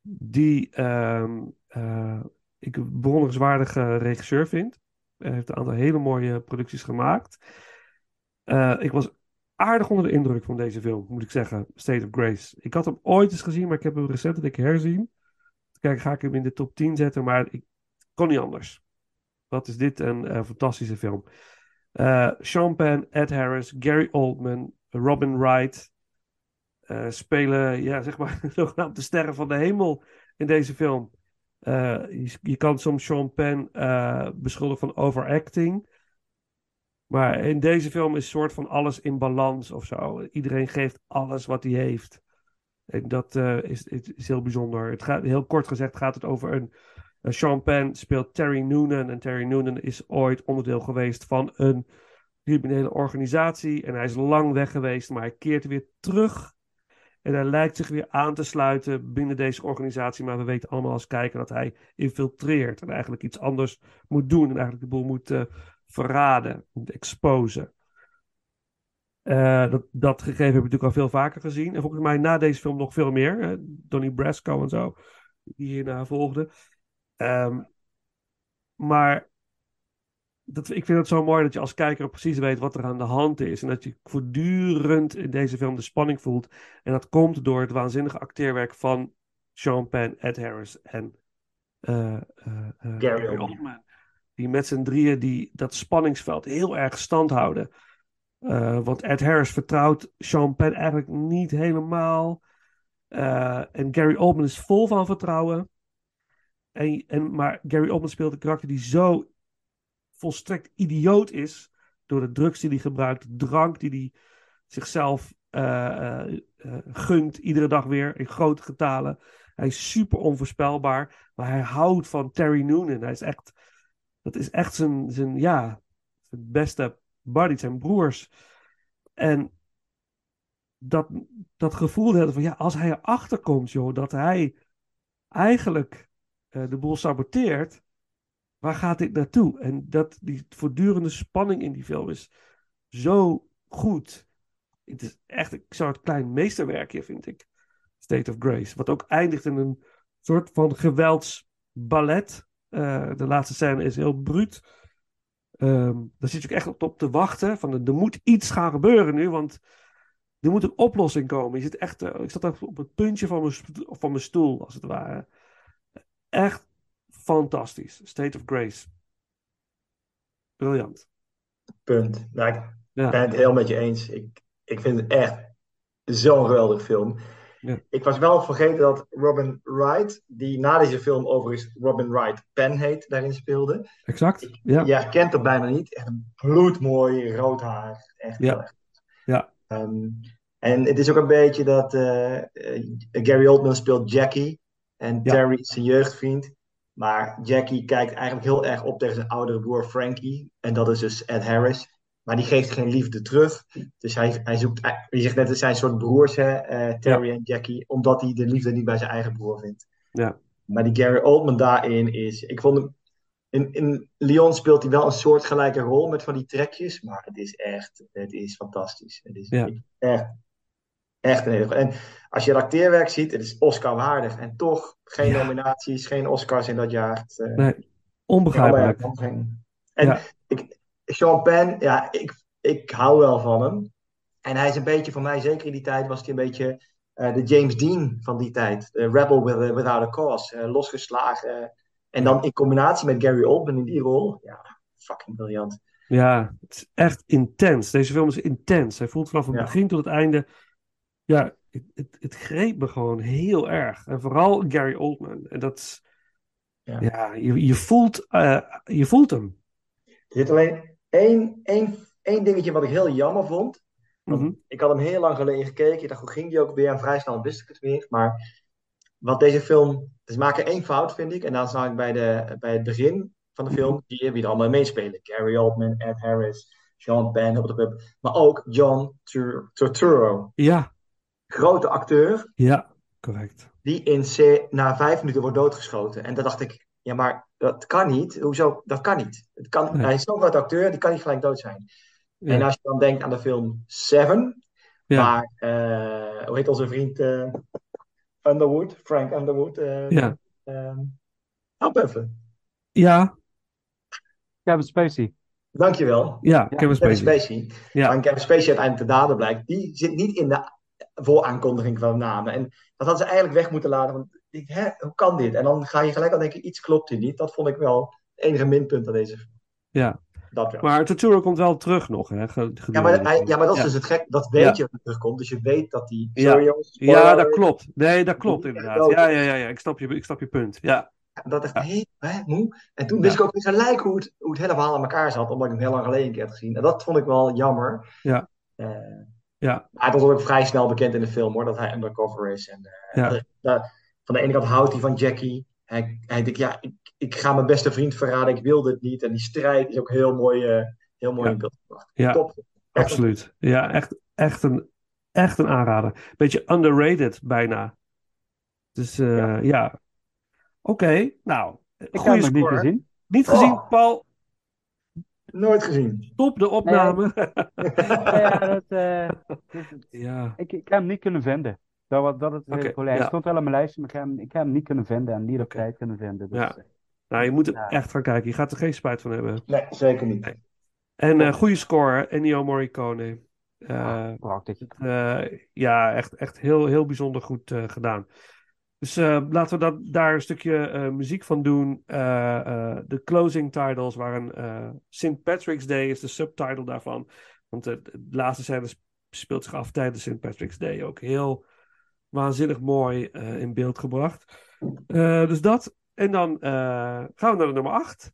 [SPEAKER 9] Die eh, ik een bewonderenswaardige regisseur vind. Hij heeft een aantal hele mooie producties gemaakt. Eh, ik was aardig onder de indruk van deze film, moet ik zeggen. State of Grace. Ik had hem ooit eens gezien, maar ik heb hem recent een keer herzien. Kijk, ga ik hem in de top 10 zetten, maar ik kon niet anders. Wat is dit een eh, fantastische film. Eh Sean Penn, Ed Harris, Gary Oldman, Robin Wright spelen, ja, zeg maar, (laughs) de sterren van de hemel in deze film. Eh, je, kan soms Sean Penn eh, beschuldigen van overacting. Maar in deze film is soort van alles in balans of zo. Iedereen geeft alles wat hij heeft. En dat eh, is, heel bijzonder. Het gaat, heel kort gezegd gaat het over een... Sean Penn speelt Terry Noonan. En Terry Noonan is ooit onderdeel geweest van een criminele organisatie. En hij is lang weg geweest, maar hij keert weer terug. En hij lijkt zich weer aan te sluiten binnen deze organisatie. Maar we weten allemaal als kijker dat hij infiltreert. En eigenlijk iets anders moet doen. En eigenlijk de boel moet eh, verraden, moet exposen. Eh, dat, dat gegeven heb ik natuurlijk al veel vaker gezien. En volgens mij na deze film nog veel meer. hè. Donnie Brasco en zo, die hierna volgden. Ehm, maar dat, ik vind het zo mooi dat je als kijker precies weet wat er aan de hand is. En dat je voortdurend in deze film de spanning voelt. En dat komt door het waanzinnige acteerwerk van Sean Penn, Ed Harris en eh, eh, eh,
[SPEAKER 11] Gary Oldman.
[SPEAKER 9] Die met z'n drieën die, dat spanningsveld heel erg stand houden. Want Ed Harris vertrouwt Sean Penn eigenlijk niet helemaal. En Gary Oldman is vol van vertrouwen. En, en, maar Gary Oldman speelt een karakter die zo volstrekt idioot is. Door de drugs die hij gebruikt, de drank die hij zichzelf eh, eh, eh, gunt. Iedere dag weer in grote getalen. Hij is super onvoorspelbaar. Maar hij houdt van Terry Noonan. Hij is echt, dat is echt zijn, zijn, ja, beste buddy, zijn broers. En dat, dat gevoel hebben van ja, als hij erachter komt, joh, dat hij eigenlijk de boel saboteert, waar gaat dit naartoe? En dat die voortdurende spanning in die film is zo goed. Het is echt een soort klein meesterwerkje, vind ik. State of Grace. Wat ook eindigt in een soort van geweldsballet. Eh, de laatste scène is heel bruut. Ehm, daar zit je ook echt op, te wachten. Van, er moet iets gaan gebeuren nu, want er moet een oplossing komen. Je zit echt, eh, ik zat echt op het puntje van mijn, van mijn stoel, als het ware. Echt fantastisch. State of Grace. Briljant.
[SPEAKER 11] Punt. Nou, ik
[SPEAKER 9] Ja.
[SPEAKER 11] ben het heel met je eens. Ik, ik vind het echt zo'n geweldige film.
[SPEAKER 9] Ja.
[SPEAKER 11] Ik was wel vergeten dat Robin Wright, die na deze film overigens Robin Wright Penn heet, daarin speelde.
[SPEAKER 9] Exact. Ja.
[SPEAKER 11] Je herkent er bijna niet. Echt een bloedmooi rood haar. Echt heel
[SPEAKER 9] Ja.
[SPEAKER 11] erg.
[SPEAKER 9] Ja.
[SPEAKER 11] Ehm, en het is ook een beetje dat eh, eh, Gary Oldman speelt Jackie en
[SPEAKER 9] Ja.
[SPEAKER 11] Terry is zijn jeugdvriend. Maar Jackie kijkt eigenlijk heel erg op tegen zijn oudere broer Frankie. En dat is dus Ed Harris. Maar die geeft geen liefde terug. Dus hij, hij zoekt, je zegt net, het zijn soort broers, hè, eh, Terry en Jackie. Omdat hij de liefde niet bij zijn eigen broer vindt.
[SPEAKER 9] Ja.
[SPEAKER 11] Maar die Gary Oldman daarin is. Ik vond hem. In, in Lyon speelt hij wel een soortgelijke rol met van die trekjes. Maar het is echt. Het is fantastisch. Het is
[SPEAKER 9] Ja.
[SPEAKER 11] echt. Echt een hele goeie. En als je acteerwerk ziet, het is Oscar waardig. En toch geen
[SPEAKER 9] Ja.
[SPEAKER 11] nominaties, geen Oscars in dat jaar. Het, eh,
[SPEAKER 9] Nee, onbegrijpelijk.
[SPEAKER 11] En
[SPEAKER 9] Ja.
[SPEAKER 11] ik, Sean Penn, ja, ik, ik hou wel van hem. En hij is een beetje, voor mij zeker in die tijd, was hij een beetje eh, de James Dean van die tijd. De Rebel with, Without a Cause. eh, losgeslagen. en dan in combinatie met Gary Oldman in die rol. Ja, fucking briljant.
[SPEAKER 9] Ja, het is echt intens. Deze film is intens. Hij voelt vanaf het
[SPEAKER 11] Ja.
[SPEAKER 9] begin tot het einde. Ja, het, het, het greep me gewoon heel erg. En vooral Gary Oldman. En dat.
[SPEAKER 11] Ja.
[SPEAKER 9] Ja, je, je, voelt, eh, je voelt hem.
[SPEAKER 11] Er zit alleen één, één, één dingetje wat ik heel jammer vond.
[SPEAKER 9] Mhm.
[SPEAKER 11] Ik had hem heel lang geleden gekeken. Ik dacht, hoe ging die ook weer? En vrij snel wist ik het weer. Maar wat deze film... Ze maken één fout, vind ik. En dan zag ik bij, de, bij het begin van de film... Die, wie er allemaal meespelen. Gary Oldman, Ed Harris, Sean Penn. hup, hup, hup. Maar ook John Tur- Turturro.
[SPEAKER 9] Ja,
[SPEAKER 11] Grote acteur.
[SPEAKER 9] ja, correct.
[SPEAKER 11] Die in C na vijf minuten wordt doodgeschoten. En dan dacht ik... Ja, maar dat kan niet. Hoezo? Dat kan niet. Het kan,
[SPEAKER 9] Nee.
[SPEAKER 11] Hij is zo'n groot acteur. Die kan niet gelijk dood zijn.
[SPEAKER 9] Ja.
[SPEAKER 11] En als je dan denkt aan de film Seven,
[SPEAKER 9] Ja.
[SPEAKER 11] waar, eh, hoe heet onze vriend eh, Underwood, Frank Underwood, eh,
[SPEAKER 9] Ja.
[SPEAKER 11] eh, help even.
[SPEAKER 9] Ja,
[SPEAKER 10] Kevin Spacey.
[SPEAKER 11] Dankjewel.
[SPEAKER 9] ja, Kevin
[SPEAKER 11] Kevin
[SPEAKER 9] Spacey.
[SPEAKER 11] Spacey.
[SPEAKER 9] Ja.
[SPEAKER 11] Kevin Spacey uiteindelijk de dader blijkt, die zit niet in de vooraankondiging van namen. En dat hadden ze eigenlijk weg moeten laten. Want ik, hè, hoe kan dit? En dan ga je gelijk al denken, iets klopt hier niet. Dat vond ik wel het enige minpunt aan deze film.
[SPEAKER 9] Ja.
[SPEAKER 11] Dat wel.
[SPEAKER 9] Maar Turturro komt wel terug nog. Hè,
[SPEAKER 11] Ja maar, hij- ja, maar dat is
[SPEAKER 9] Ja.
[SPEAKER 11] dus het gek. Dat weet
[SPEAKER 9] Ja.
[SPEAKER 11] je dat hij terugkomt. Dus je weet dat.
[SPEAKER 9] Ja.
[SPEAKER 11] Sorry.
[SPEAKER 9] Ja, dat klopt. Nee, dat klopt inderdaad. Ja, ja, ja, ja. Ik snap je, ik snap je punt. Ja.
[SPEAKER 11] Dat echt, hé, hè, moe. En toen wist ik ook gelijk hoe het, hoe het hele verhaal aan elkaar zat, omdat ik hem heel lang geleden een keer had gezien. En dat vond ik wel jammer.
[SPEAKER 9] Ja.
[SPEAKER 11] Eh,
[SPEAKER 9] Ja.
[SPEAKER 11] Maar dat wordt ook vrij snel bekend in de film hoor, dat hij undercover is. En, eh,
[SPEAKER 9] Ja.
[SPEAKER 11] van de ene kant houdt hij van Jackie. Hij, hij denkt, ja, ik, ik ga mijn beste vriend verraden, ik wil dit niet. En die strijd is ook heel mooi, eh, heel mooi in beeld gebracht.
[SPEAKER 9] Ja,
[SPEAKER 11] Top.
[SPEAKER 9] absoluut. Ja, echt, echt, een, echt een aanrader. Beetje underrated bijna. Dus eh, ja. Oké, nou.
[SPEAKER 10] Ik heb hem niet gezien.
[SPEAKER 9] Niet gezien,
[SPEAKER 11] Oh.
[SPEAKER 9] Paul.
[SPEAKER 11] Nooit gezien.
[SPEAKER 9] Stop de opname. (laughs)
[SPEAKER 10] Ja, dat, eh,
[SPEAKER 9] ja.
[SPEAKER 10] ik, ik heb hem niet kunnen vinden. Dat, was- dat het probleem. Hij
[SPEAKER 9] ja.
[SPEAKER 10] stond wel op mijn lijstje, maar ik heb hem, ik heb hem niet kunnen vinden en niet op tijd kunnen vinden. Dus,
[SPEAKER 9] Ja.
[SPEAKER 10] eh,
[SPEAKER 9] Nou, je moet er
[SPEAKER 10] Ja.
[SPEAKER 9] echt gaan kijken. Je gaat er geen spijt van hebben.
[SPEAKER 11] Nee, zeker niet.
[SPEAKER 9] En eh goede score, Ennio Morricone. Eh,
[SPEAKER 10] prachtig.
[SPEAKER 9] eh, ja, echt, echt heel, heel bijzonder goed eh, gedaan. Dus eh, laten we dat, daar een stukje eh, muziek van doen. Eh, de closing titles waren St. Patrick's Day is de subtitle daarvan. Want de laatste scène sp- speelt zich af tijdens St. Patrick's Day. Ook heel waanzinnig mooi in beeld gebracht. Dus dat. En dan gaan we naar de nummer 8.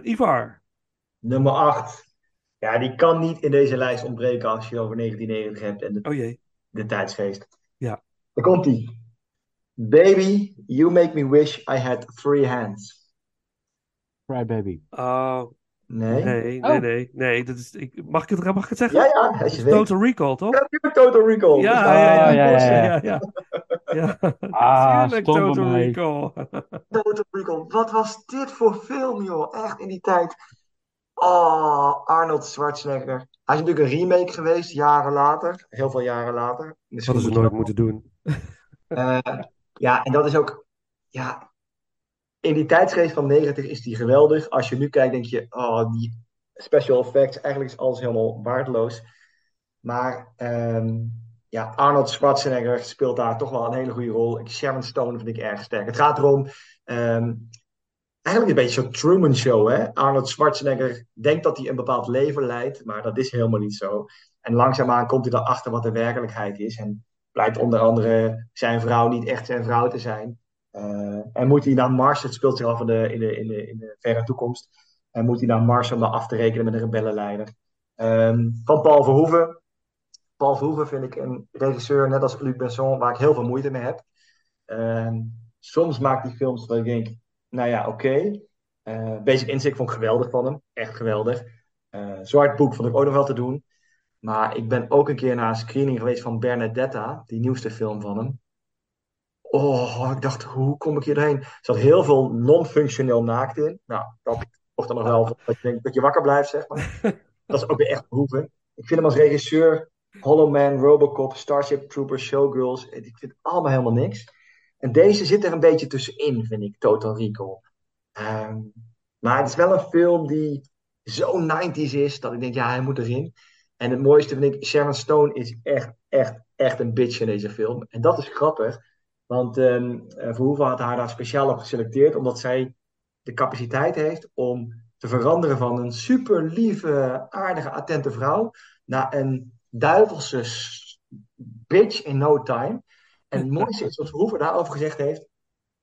[SPEAKER 9] En Ivar.
[SPEAKER 11] Nummer 8. Ja, die kan niet in deze lijst ontbreken als je over 1990 hebt en de,
[SPEAKER 9] Oh jee.
[SPEAKER 11] de tijdsgeest.
[SPEAKER 9] Ja.
[SPEAKER 11] Daar komt ie. Baby, you make me wish I had three hands.
[SPEAKER 10] Cry Baby.
[SPEAKER 9] Oh,
[SPEAKER 11] Nee?
[SPEAKER 9] nee, nee,
[SPEAKER 10] Oh.
[SPEAKER 9] nee. nee dat is, ik, mag, ik het, mag ik het zeggen?
[SPEAKER 11] Ja, ja, als je.
[SPEAKER 9] Total Recall, toch?
[SPEAKER 11] Ja, natuurlijk Total Recall.
[SPEAKER 9] Ja,
[SPEAKER 11] Dus,
[SPEAKER 9] ja, ja,
[SPEAKER 10] ja, ja,
[SPEAKER 9] ja,
[SPEAKER 10] ja. Ah,
[SPEAKER 9] Tuurlijk, Total
[SPEAKER 10] mij.
[SPEAKER 9] Recall.
[SPEAKER 11] Total Recall. Wat was dit voor film, joh? Echt in die tijd. Oh, Arnold Schwarzenegger. Hij is natuurlijk een remake geweest, jaren later. Heel veel jaren later. Misschien
[SPEAKER 9] Hadden ze nooit
[SPEAKER 11] dat-
[SPEAKER 9] moeten doen. (laughs)
[SPEAKER 11] Eh, ja, en dat is ook... Ja, in die tijdsgeest van 90 is die geweldig. Als je nu kijkt, denk je... Oh, die special effects. Eigenlijk is alles helemaal waardeloos. Maar ehm, ja, Arnold Schwarzenegger speelt daar toch wel een hele goede rol. Sharon Stone vind ik erg sterk. Het gaat erom... ehm, eigenlijk een beetje zo'n Truman Show, hè? Arnold Schwarzenegger denkt dat hij een bepaald leven leidt, maar dat is helemaal niet zo. En langzaamaan komt hij erachter wat de werkelijkheid is. En blijkt onder andere zijn vrouw niet echt zijn vrouw te zijn. Eh, en moet hij naar Mars, het speelt zich af in de, in de, in de, in de verre toekomst. En moet hij naar Mars om af te rekenen met een rebellenleider. Ehm, van Paul Verhoeven. Paul Verhoeven vind ik een regisseur, net als Luc Besson, waar ik heel veel moeite mee heb. Ehm, soms maakt hij films waar ik denk, nou ja, oké. Eh, Basic Instinct vond ik geweldig van hem. Echt geweldig. Eh, Zwart Boek vond ik ook nog wel te doen. Maar ik ben ook een keer naar een screening geweest van Bernadetta, die nieuwste film van hem. Oh, ik dacht, hoe kom ik hierheen? Er zat heel veel non-functioneel naakt in. Nou, dat wordt dan nog wel dat je denkt dat je wakker blijft, zeg maar. (laughs) Dat is ook weer echt behoeven. Ik vind hem als regisseur, Hollow Man, Robocop, Starship Troopers, Showgirls. Ik vind allemaal helemaal niks. En deze zit er een beetje tussenin, vind ik, Total Recall. Ehm, maar het is wel een film die zo 90s is, dat ik denk, ja, hij moet erin. En het mooiste vind ik, Sharon Stone is echt, echt, echt een bitch in deze film. En dat is grappig, want ehm eh, Verhoeven had haar daar speciaal op geselecteerd, omdat zij de capaciteit heeft om te veranderen van een super lieve, aardige, attente vrouw naar een duivelse bitch in no time. En het mooiste is wat Verhoeven daarover gezegd heeft,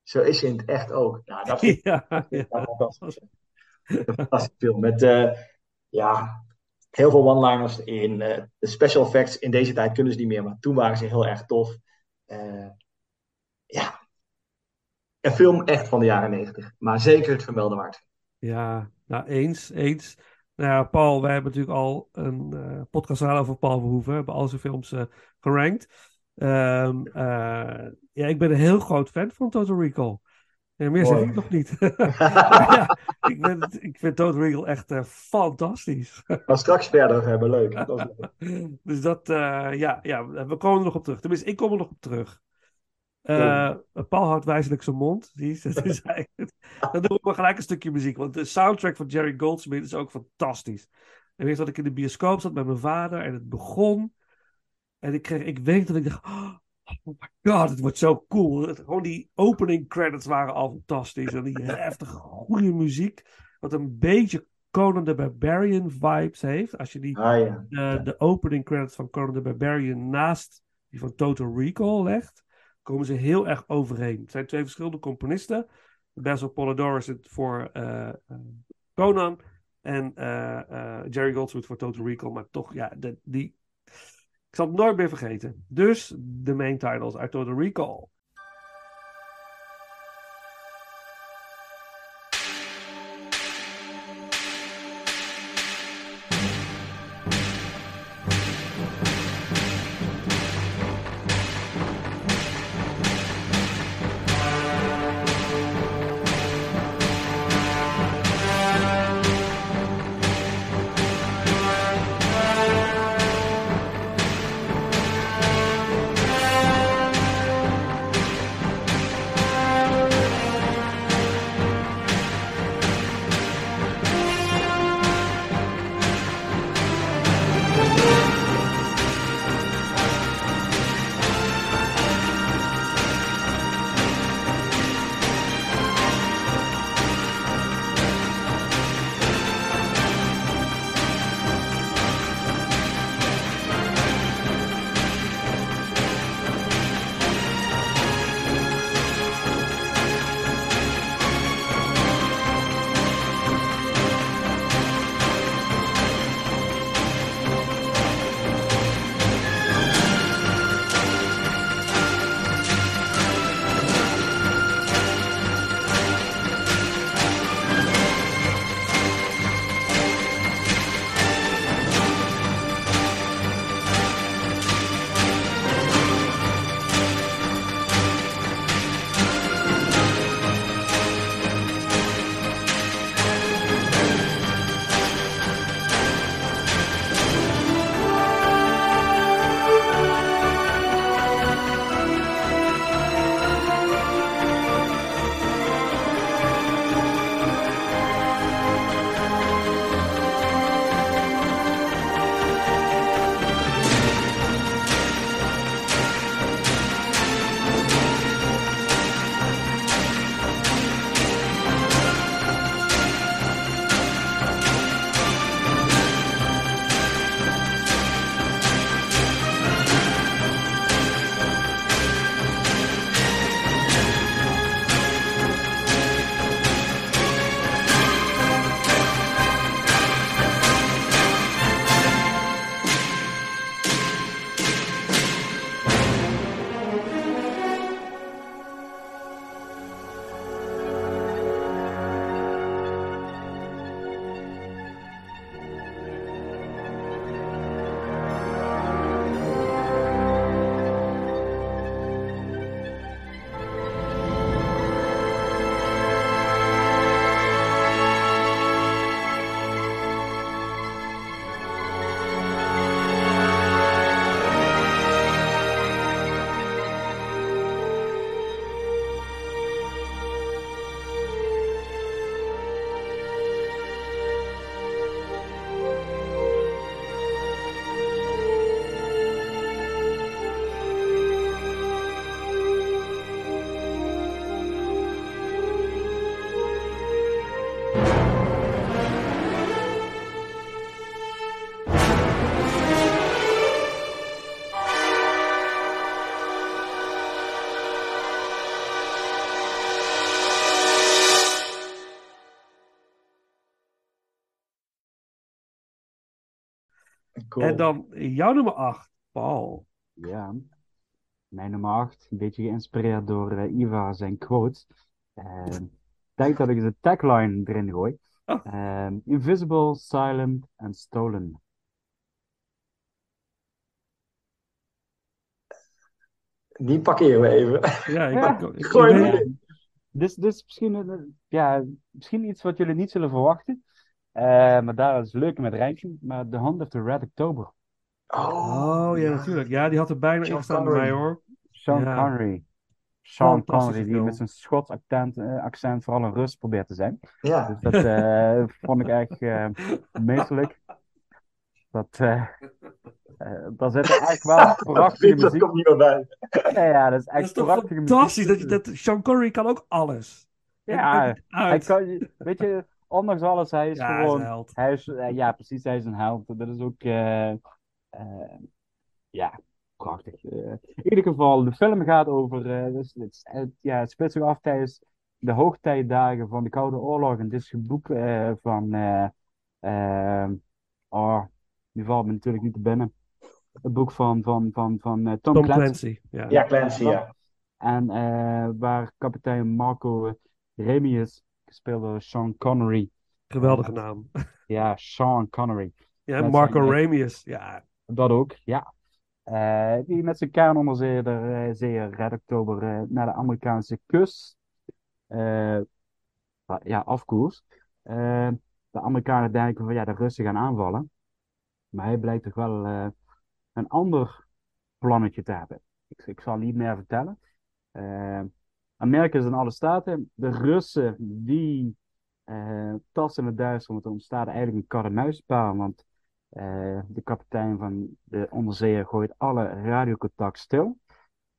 [SPEAKER 11] zo is ze in het echt ook. Nou, dat vind ik
[SPEAKER 9] Ja, ja.
[SPEAKER 11] fantastisch. Een fantastische film met eh, ja, heel veel one-liners in. eh, de special effects in deze tijd kunnen ze niet meer, maar toen waren ze heel erg tof. Eh, ja, een film echt van de jaren negentig, maar zeker het vermelden waard.
[SPEAKER 9] Ja, nou eens, eens. Nou ja, Paul, wij hebben natuurlijk al een eh podcast gedaan over Paul Verhoeven. We hebben al zijn films eh, gerankt. Ehm, eh, ja, ik ben een heel groot fan van Total Recall. Ja, meer zeg ik nog niet. (laughs) (laughs) ja, ik, ben, ik vind Total Recall echt eh, fantastisch. (laughs)
[SPEAKER 11] Maar straks verder hebben, leuk. Dat leuk.
[SPEAKER 9] Dus dat, ja, ja, we komen er nog op terug. Tenminste, ik kom er nog op terug. Eh, Paul houdt wijzelijk zijn mond. Zie? Dat is (laughs) Dan doen we maar gelijk een stukje muziek. Want de soundtrack van Jerry Goldsmith is ook fantastisch. En weet je dat ik in de bioscoop zat met mijn vader en het begon. En ik, kreeg, ik weet dat ik dacht, oh my god, het wordt zo cool. Het- gewoon die opening credits waren al fantastisch. En die heftige, goede muziek. Wat een beetje Conan the Barbarian vibes heeft. Als je die,
[SPEAKER 11] Ah ja.
[SPEAKER 9] eh, de opening credits van Conan the Barbarian naast die van Total Recall legt, komen ze heel erg overeen. Het zijn twee verschillende componisten. Basil Polidorus zit voor eh, eh, Conan en eh, Jerry Goldsmith voor Total Recall. Maar toch, ja, de, die... ik zal het nooit meer vergeten. Dus de main titles uit Total Recall. En dan jouw nummer 8, Paul.
[SPEAKER 10] Ja. Mijn nummer 8, een beetje geïnspireerd door uh, Iva zijn quotes. Uh, ik denk dat ik de tagline erin gooi.
[SPEAKER 9] Oh.
[SPEAKER 10] Uh, invisible, silent and stolen.
[SPEAKER 11] Die parkeren we even.
[SPEAKER 9] Ja, ik,
[SPEAKER 10] Ja,
[SPEAKER 9] ik- ik-
[SPEAKER 11] Gooi hem.
[SPEAKER 10] Dit is, dit is misschien, een- ja, misschien iets wat jullie niet zullen verwachten. Eh, maar daar is het leuke met rijtje. Maar The Hunt of the Red October.
[SPEAKER 9] Oh, ja, natuurlijk. Ja, die had er bijna in gestaan bij mij, hoor.
[SPEAKER 10] Sean
[SPEAKER 9] Ja.
[SPEAKER 10] Connery. Sean Connery, die met zijn Schots accent, eh, accent vooral een Rus probeert te zijn.
[SPEAKER 11] Ja.
[SPEAKER 10] Dus dat eh, (laughs) vond ik echt eh meesterlijk. Dat, eh eh, daar zit echt wel (laughs) prachtige
[SPEAKER 11] Dat
[SPEAKER 10] muziek.
[SPEAKER 11] komt niet meer bij.
[SPEAKER 10] Ja, ja, dat is
[SPEAKER 9] Dat
[SPEAKER 10] echt
[SPEAKER 9] is
[SPEAKER 10] muziek.
[SPEAKER 9] fantastisch dat dat Sean Connery kan ook alles.
[SPEAKER 10] Ja, hij
[SPEAKER 9] uit.
[SPEAKER 10] kan, weet je, ondanks alles, hij is
[SPEAKER 9] Ja, hij is
[SPEAKER 10] gewoon,
[SPEAKER 9] een held.
[SPEAKER 10] hij is, eh, ja, precies, hij is een held. Dat is ook, eh, eh, ja, prachtig. In ieder geval, de film gaat over, eh, dus, het, het- ja, het speelt zich af tijdens de hoogtijdagen van de Koude Oorlog. En dit is een boek eh, van, oh, die valt me natuurlijk niet te binnen. Het boek van, van, van, van Tom,
[SPEAKER 9] Tom
[SPEAKER 10] Clancy.
[SPEAKER 9] Clancy. Ja.
[SPEAKER 11] Ja, Clancy, ja.
[SPEAKER 10] En eh, waar kapitein Marco Remius, gespeeld door Sean Connery.
[SPEAKER 9] Geweldige naam. (laughs)
[SPEAKER 10] Ja, Sean Connery.
[SPEAKER 9] Ja, Marco
[SPEAKER 10] zijn-
[SPEAKER 9] Ramius. Ja,
[SPEAKER 10] Dat ook, ja. Eh, die met zijn kernonderzeeër eh, zeeër Red Oktober eh, naar de Amerikaanse kust eh, ja, afkoers. De Amerikanen denken van ja, de Russen gaan aanvallen. Maar hij blijkt toch wel een ander plannetje te hebben. Ik, ik zal niet meer vertellen. Amerika is in alle staten. De Russen die eh tasten in het duister, want er ontstaat eigenlijk een kat-en-muisspel. Want eh, de kapitein van de onderzeeër gooit alle radiocontact stil.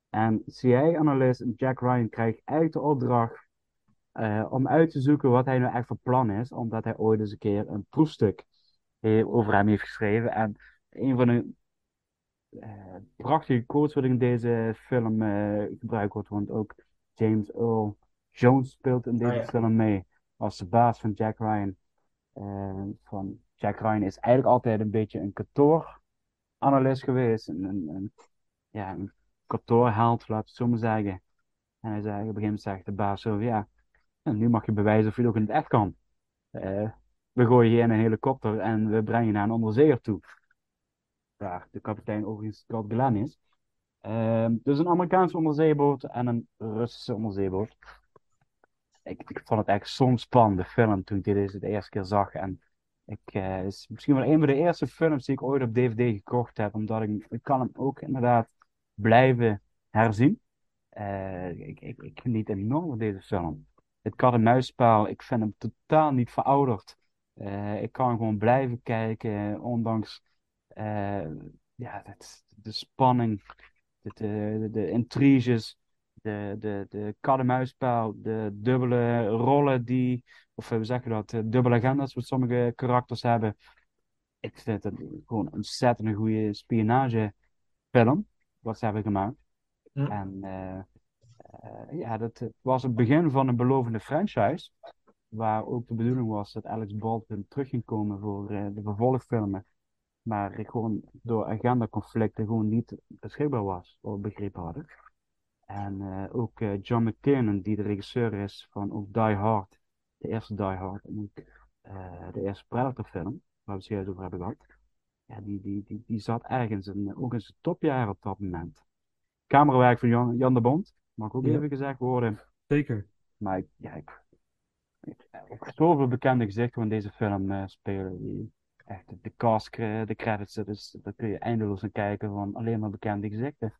[SPEAKER 10] En CIA-analyst Jack Ryan krijgt eigenlijk de opdracht eh, om uit te zoeken wat hij nou echt van plan is, omdat hij ooit eens een keer een proefstuk over hem heeft geschreven. En een van de prachtige quotes wat in deze film gebruikt wordt, want ook James Earl Jones speelt in deze
[SPEAKER 11] Ah, ja.
[SPEAKER 10] film mee als de baas van Jack Ryan. Van Jack Ryan is eigenlijk altijd een beetje een kantooranalist geweest, een, een, een, ja, een kantoorheld, laat het zo maar zeggen. En hij zei, op een gegeven moment zegt de baas zo, ja, nu mag je bewijzen of je het ook in het echt kan. Eh, we gooien je in een helikopter en we brengen je naar een onderzeeër toe. Waar de kapitein overigens Scott Glenn is. Ehm, dus een Amerikaanse onderzeeboot en een Russische onderzeeboot. Ik, ik vond het echt zo'n spannende film toen ik dit de eerste keer zag. En ik, eh, is misschien wel een van de eerste films die ik ooit op DVD gekocht heb. Omdat ik, ik kan hem ook inderdaad blijven herzien. Eh, ik, ik, ik geniet enorm deze film. Het kat-en-muisspel, ik vind hem totaal niet verouderd. Eh, ik kan gewoon blijven kijken, ondanks ja, de spanning, de, de, de intriges, de, de, de kat-en-muisspel, de dubbele rollen die, of hoe zeg je dat, de dubbele agenda's wat sommige karakters hebben. Ik vind het gewoon een ontzettend goede spionagefilm, wat ze hebben gemaakt.
[SPEAKER 11] Hm.
[SPEAKER 10] En eh, eh, ja, dat was het begin van een belovende franchise. Waar ook de bedoeling was dat Alex Baldwin terug ging komen voor eh, de vervolgfilmen. Maar gewoon door agendaconflicten gewoon niet beschikbaar was, we begrepen hadden. En eh, ook eh, John McTiernan, die de regisseur is van ook Die Hard, de eerste Die Hard, en ook eh, de eerste Predator film, waar we het juist over hebben gehad. Ja, die, die, die, die zat ergens in, ook in zijn topjaren op dat moment. Camerawerk van Jan, Jan de Bond, mag ook
[SPEAKER 9] Ja.
[SPEAKER 10] even gezegd worden.
[SPEAKER 9] zeker.
[SPEAKER 10] Maar ik, ja, ik, ik, ik- zoveel bekende gezichten in deze film spelen. Die, echt, de cast, eh, de credits, is, daar kun je eindeloos aan kijken van alleen maar bekende gezichten.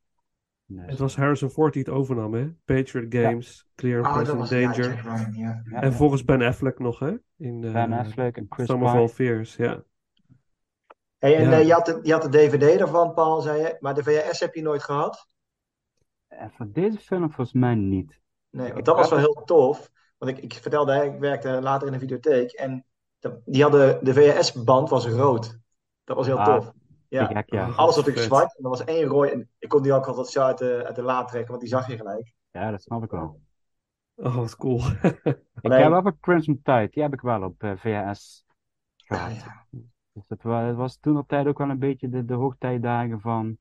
[SPEAKER 10] Dus,
[SPEAKER 9] Het was Harrison Ford die het overnam, hè? Patriot Games, Clear and
[SPEAKER 11] Oh, dat
[SPEAKER 9] Present Danger.
[SPEAKER 11] Ryan, ja.
[SPEAKER 10] ja,
[SPEAKER 9] En
[SPEAKER 10] ja.
[SPEAKER 9] volgens Ben Affleck nog, hè? In eh
[SPEAKER 10] Ben Affleck en Chris
[SPEAKER 9] Summer of
[SPEAKER 10] Pine.
[SPEAKER 9] All Fears, ja.
[SPEAKER 11] Hey, en
[SPEAKER 9] Ja.
[SPEAKER 11] eh, je, had de, je had de DVD ervan, Paul, zei je. Maar de VHS heb je nooit gehad?
[SPEAKER 10] En voor deze film volgens mij niet.
[SPEAKER 11] Nee, want dat was wel heel tof. Want ik, ik vertelde, ik werkte later in de videotheek. En die hadden, de VHS-band was rood. Dat was heel
[SPEAKER 10] Ah,
[SPEAKER 11] tof. Ja.
[SPEAKER 10] te gek, ja.
[SPEAKER 11] Alles was natuurlijk
[SPEAKER 9] vet.
[SPEAKER 11] zwart. En er was één rooi. En ik kon die ook altijd zo uit de, uit de la trekken, want die zag je gelijk.
[SPEAKER 10] Ja, dat snap ik wel.
[SPEAKER 9] Oh, wat cool. (laughs)
[SPEAKER 10] Ik heb wel voor Crimson Tide, die heb ik wel op eh, VHS
[SPEAKER 11] Ja,
[SPEAKER 10] gehad.
[SPEAKER 11] ja.
[SPEAKER 10] Dus het was, het was toen op tijd ook wel een beetje de, de hoogtijdagen van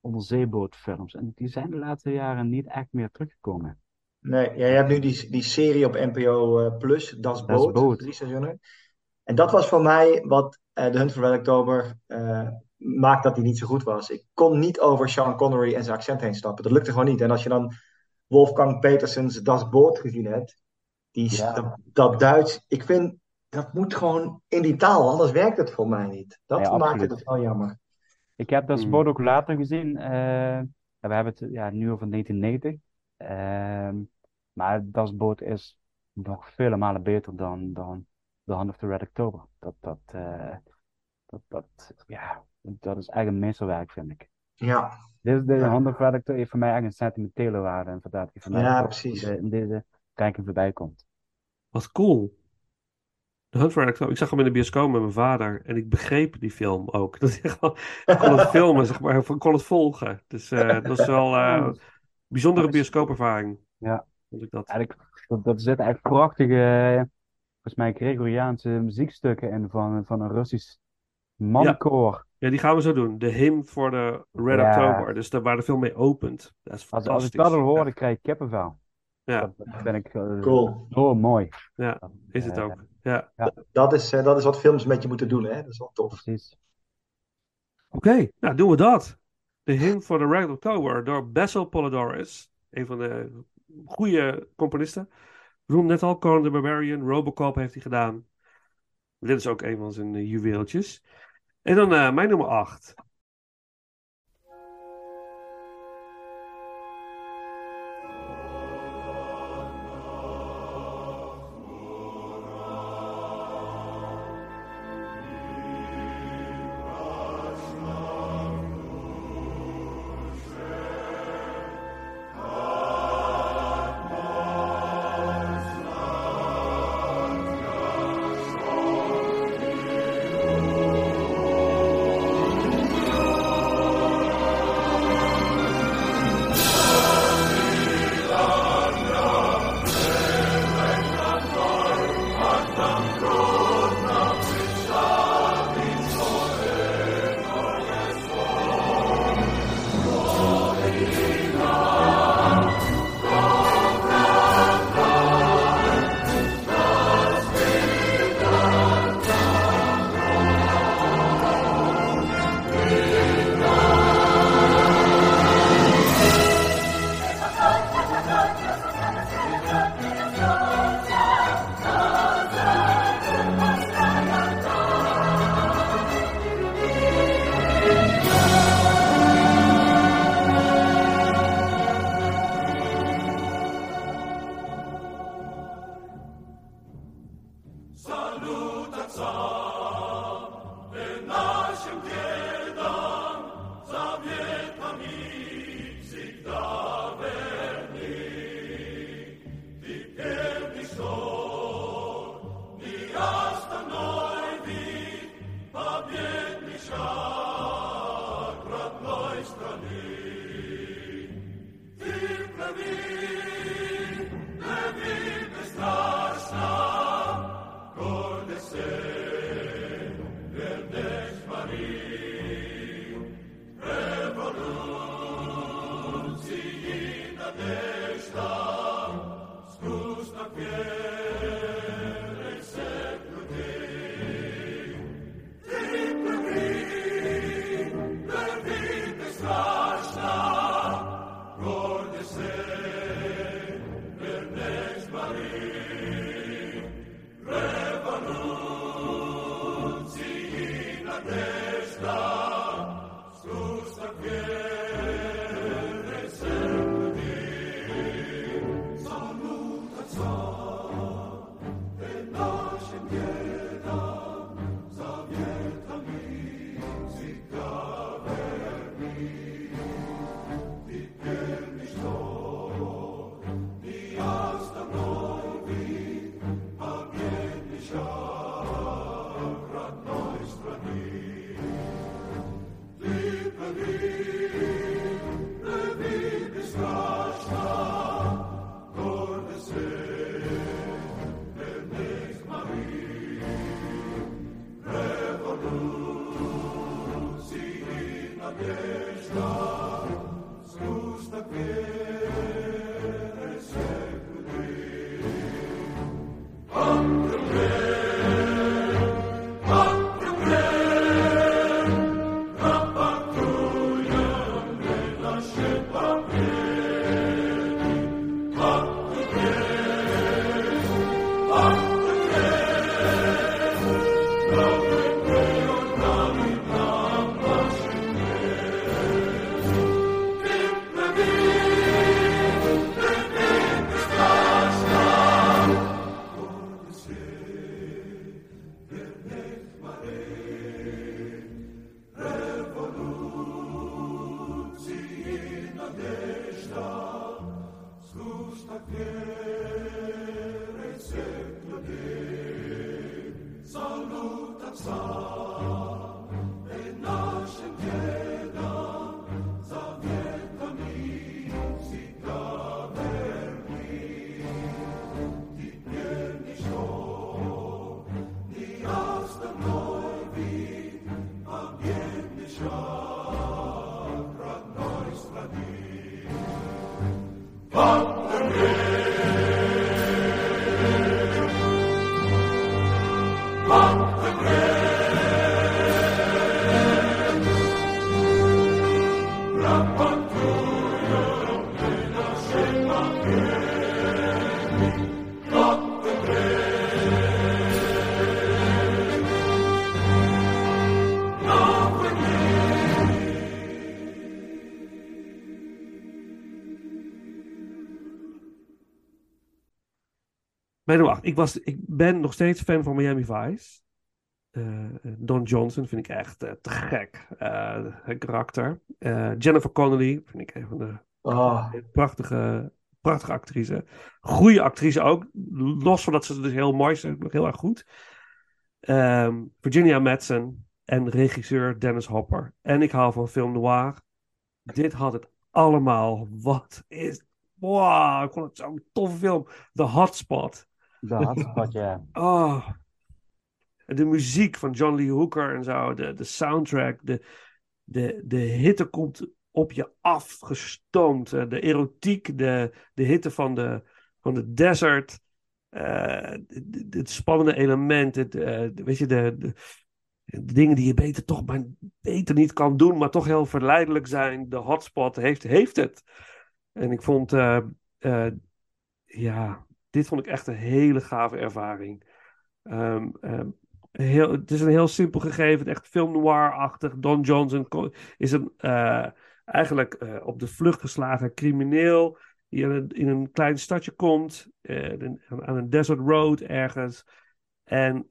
[SPEAKER 10] onderzeebootfilms. En die zijn de laatste jaren niet echt meer teruggekomen.
[SPEAKER 11] Nee, ja, je hebt nu die, die serie op NPO eh, Plus, Das
[SPEAKER 10] Das
[SPEAKER 11] Boot,
[SPEAKER 10] Boot.
[SPEAKER 11] drie seizoenen. En dat was voor mij wat eh The Hunt for Red October eh, maakt dat hij niet zo goed was. Ik kon niet over Sean Connery en zijn accent heen stappen. Dat lukte gewoon niet. En als je dan Wolfgang Petersens Das Boot gezien hebt, die,
[SPEAKER 10] Ja.
[SPEAKER 11] dat, dat Duits, ik vind, dat moet gewoon in die taal, anders werkt het voor mij niet. Dat
[SPEAKER 10] Ja,
[SPEAKER 11] maakt het wel jammer.
[SPEAKER 10] Ik heb dat
[SPEAKER 9] Hmm.
[SPEAKER 10] sport ook later gezien. eh, we hebben het ja, nu over 1990. Ehm, maar Das Boot is nog vele malen beter dan, dan The Hand of the Red October. Dat, dat, eh, dat, dat, ja, dat is echt een meesterwerk, vind ik.
[SPEAKER 11] Ja,
[SPEAKER 10] Dit is de Hand of the Red October heeft voor mij echt een sentimentele waarde. En vandaar dat hij voor mij
[SPEAKER 11] Ja, precies.
[SPEAKER 10] in de- in deze ranking voorbij komt.
[SPEAKER 9] Wat cool. De Hunt for Red October. Ik zag hem in de bioscoop met mijn vader en ik begreep die film ook. (laughs) Dat ik, gewoon- ik kon het (laughs) filmen, zeg maar. Ik kon het volgen. Dus eh, dat was wel eh, een bijzondere bioscoopervaring.
[SPEAKER 10] Ja.
[SPEAKER 9] Vond ik dat.
[SPEAKER 10] Eigenlijk, dat, dat zitten echt prachtige, eh, volgens mij Gregoriaanse muziekstukken in van, van een Russisch mannenkoor.
[SPEAKER 9] Ja, die gaan we zo doen. De hymn voor de Red
[SPEAKER 10] Ja.
[SPEAKER 9] October. Dus daar waar de film mee opent. Dat is
[SPEAKER 10] Als, als ik
[SPEAKER 9] fantastisch.
[SPEAKER 10] dat al hoor, dan krijg ik kippenvel.
[SPEAKER 9] Ja,
[SPEAKER 10] Dat, vind ik eh,
[SPEAKER 11] Cool.
[SPEAKER 10] zo mooi.
[SPEAKER 9] ja, is het
[SPEAKER 10] Eh,
[SPEAKER 9] ook. Ja.
[SPEAKER 10] Ja,
[SPEAKER 11] dat is, eh, dat is wat films met je moeten doen, hè? Dat is wel tof.
[SPEAKER 10] precies.
[SPEAKER 9] Oké, nou doen we dat. De hymn voor de Red October door Basil Polidorus. Een van de goede componisten. Noemden net al Conan the Barbarian. Robocop heeft hij gedaan. Dit is ook een van zijn eh, juweeltjes. En dan eh, mijn nummer 8. Nee, Ik, was, ik ben nog steeds fan van Miami Vice. Eh, Don Johnson vind ik echt eh, te gek. het karakter. Jennifer Connelly vind ik een van de
[SPEAKER 11] Ah.
[SPEAKER 9] prachtige, prachtige actrice. Goede actrice ook. Los van dat ze dus heel mooi is, nog heel erg goed. Ehm, Virginia Madsen en regisseur Dennis Hopper. En ik hou van film noir. Dit had het allemaal. Wat is... Wow, ik vond het zo'n toffe film. The Hotspot.
[SPEAKER 10] De hotspot, (laughs) ja.
[SPEAKER 9] Oh. De muziek van John Lee Hooker en zo. De, de soundtrack. De, de, de hitte komt op je afgestoomd. Eh, De erotiek. De, de hitte van de, van de desert. eh, de- de- het spannende element. Het, eh, weet je, de, de, de dingen die je beter toch maar beter niet kan doen. Maar toch heel verleidelijk zijn. De hotspot heeft, heeft het. En ik vond... eh, eh, ja, dit vond ik echt een hele gave ervaring. Ehm, ehm, heel, het is een heel simpel gegeven, echt film noir-achtig. Don Johnson is een eh, eigenlijk eh, op de vlucht geslagen crimineel die in een, in een klein stadje komt, eh, aan een desert road ergens. En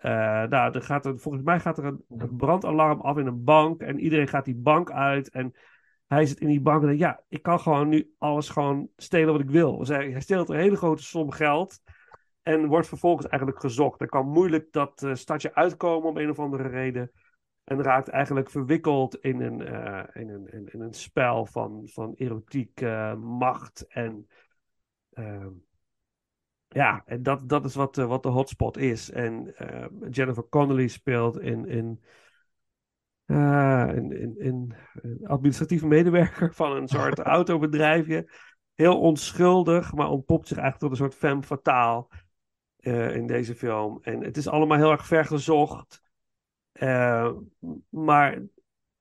[SPEAKER 9] nou, gaat er, volgens mij gaat er een, een brandalarm af in een bank en iedereen gaat die bank uit en hij zit in die bank en denkt, ja, ik kan gewoon nu alles gewoon stelen wat ik wil. Dus hij, hij steelt een hele grote som geld en wordt vervolgens eigenlijk gezocht. Hij kan moeilijk dat eh, stadje uitkomen om een of andere reden. En raakt eigenlijk verwikkeld in een, eh, in een, in, een spel van, van erotiek, eh, macht en... ehm, ja, en dat, dat is wat, wat de hotspot is. En Jennifer Connelly speelt in, in, eh, een administratieve medewerker van een soort (laughs) autobedrijfje. Heel onschuldig, maar ontpopt zich eigenlijk tot een soort femme fatale eh, in deze film. En het is allemaal heel erg vergezocht. Eh, maar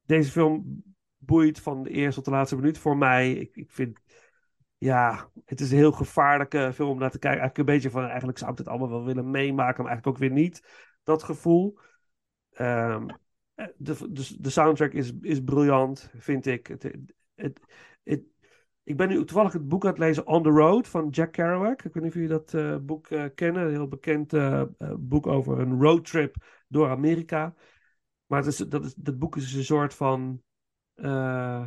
[SPEAKER 9] deze film boeit van de eerste tot de laatste minuut voor mij. Ik, ik vind, ja, het is een heel gevaarlijke film om naar te kijken. Eigenlijk een beetje van, eigenlijk zou ik het allemaal wel willen meemaken, maar eigenlijk ook weer niet. Dat gevoel. Ehm, eh, de, de, de soundtrack is, is briljant, vind ik. Het, het, ik ben nu toevallig het boek aan het lezen On the Road van Jack Kerouac. Ik weet niet of jullie dat eh, boek eh, kennen. Een heel bekend eh, eh, boek over een roadtrip door Amerika. Maar het dat, is, dat boek is een soort van eh,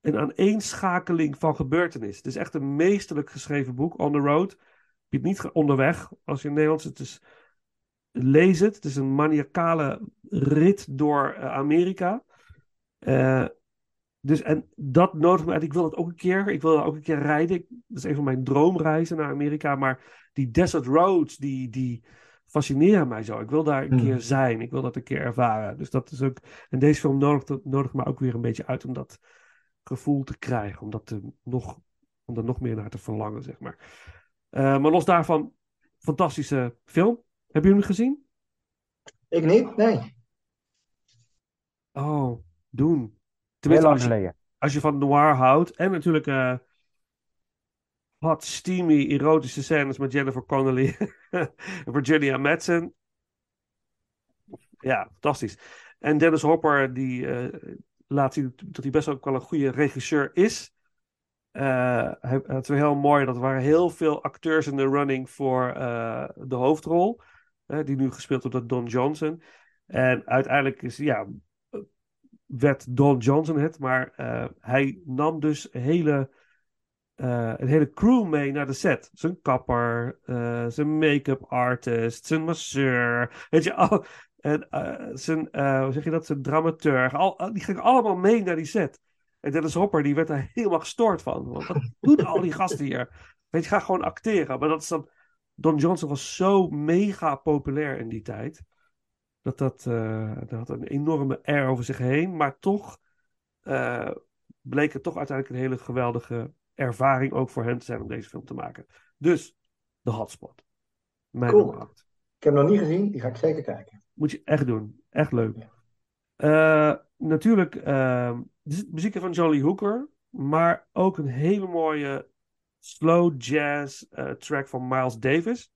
[SPEAKER 9] een aaneenschakeling van gebeurtenissen. Het is echt een meesterlijk geschreven boek, On the Road. Hebt niet onderweg, als je in Nederlands... Het is, lees het. Het is een maniacale rit door eh, Amerika. Eh, dus en dat nodigt me uit. Ik wil dat ook een keer. Ik wil ook een keer rijden. Ik- dat is een van mijn droomreizen naar Amerika. Maar die desert roads, die, die fascineren mij zo. Ik wil daar een
[SPEAKER 11] Hmm.
[SPEAKER 9] keer zijn. Ik wil dat een keer ervaren. Dus dat is ook. En deze film nodigt, nodigt me ook weer een beetje uit om dat gevoel te krijgen. Om, dat te, nog, om er nog meer naar te verlangen, zeg maar. Eh, maar los daarvan, fantastische film. Hebben jullie hem gezien?
[SPEAKER 11] Ik niet, nee.
[SPEAKER 9] Oh, doen.
[SPEAKER 10] Heel lang
[SPEAKER 9] als je,
[SPEAKER 10] geleden.
[SPEAKER 9] als je van noir houdt. En natuurlijk eh hot, steamy, erotische scènes met Jennifer Connelly (laughs) en Virginia Madsen. Ja, fantastisch. En Dennis Hopper, die eh, laat zien dat hij best ook wel een goede regisseur is. Eh, hij, het is wel heel mooi, dat er waren heel veel acteurs in de running voor eh, de hoofdrol. Die nu gespeeld wordt door Don Johnson. En uiteindelijk is, ja, werd Don Johnson het, maar eh, hij nam dus hele, eh, een hele crew mee naar de set. Zijn kapper, eh, zijn make-up artist, zijn masseur, weet je, en, zijn, hoe zeg je dat, zijn dramaturg, al, die gingen allemaal mee naar die set. En Dennis Hopper, die werd daar (laughs) helemaal gestoord van. Want wat doen al die gasten hier? Weet je, ga gewoon acteren. Maar dat is dan, Don Johnson was zo mega populair in die tijd. Dat dat, eh, dat had een enorme air over zich heen. Maar toch eh, bleek het toch uiteindelijk een hele geweldige ervaring ook voor hem te zijn om deze film te maken. Dus, The Hotspot. Mijn
[SPEAKER 11] Cool. Ik heb hem nog niet gezien, die ga ik zeker kijken.
[SPEAKER 9] Moet je echt doen. Echt leuk. Eh, natuurlijk, uh, zit muziek van Jolly Hooker. Maar ook een hele mooie slow jazz eh, track van Miles Davis.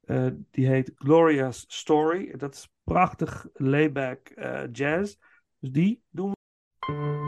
[SPEAKER 9] Eh, die heet Gloria's Story. Dat is prachtig layback eh, jazz. Dus die doen we.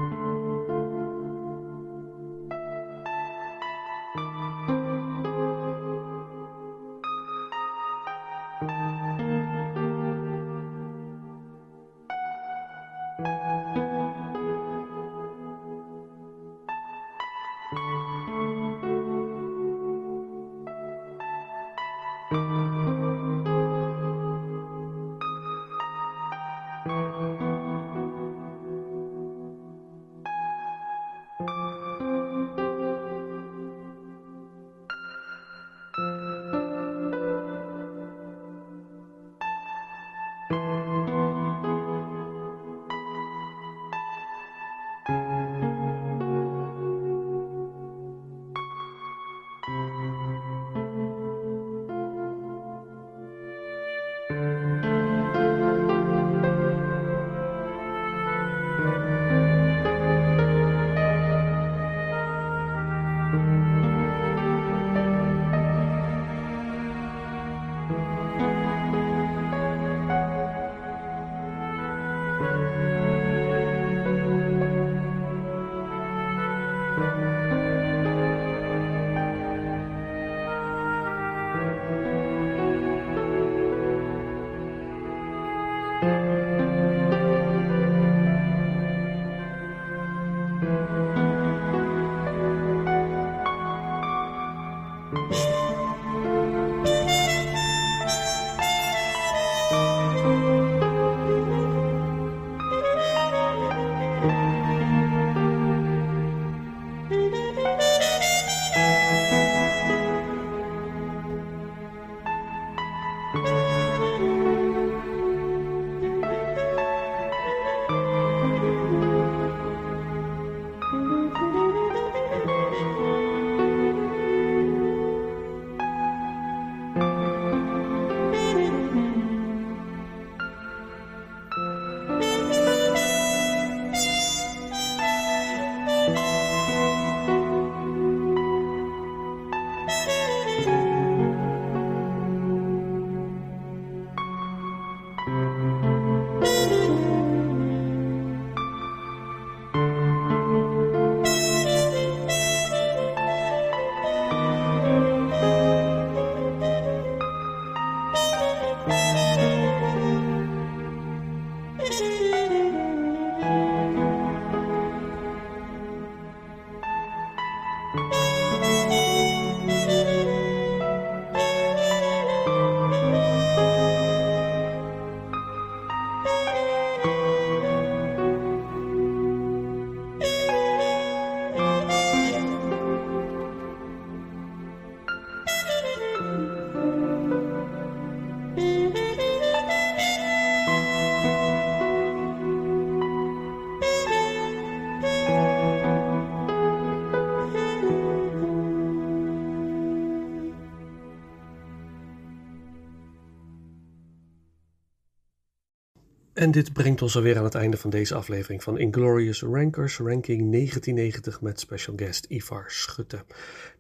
[SPEAKER 12] Dit brengt ons alweer aan het einde van deze aflevering van Inglorious Rankers Ranking 1990 met special guest Ivar Schutte.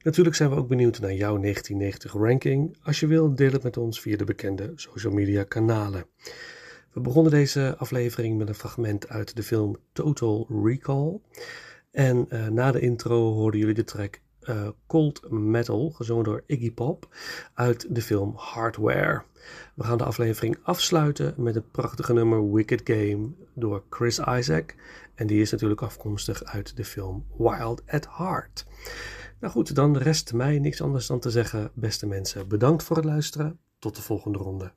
[SPEAKER 12] Natuurlijk zijn we ook benieuwd naar jouw 1990 ranking. Als je wil, deel het met ons via de bekende social media kanalen. We begonnen deze aflevering met een fragment uit de film Total Recall. En uh, na de intro hoorden jullie de track uh, Cold Metal, gezongen door Iggy Pop, uit de film Hardware. We gaan de aflevering afsluiten met het prachtige nummer Wicked Game door Chris Isaac. En die is natuurlijk afkomstig uit de film Wild at Heart. Nou goed, dan rest mij niks anders dan te zeggen, beste mensen, bedankt voor het luisteren. Tot de volgende ronde.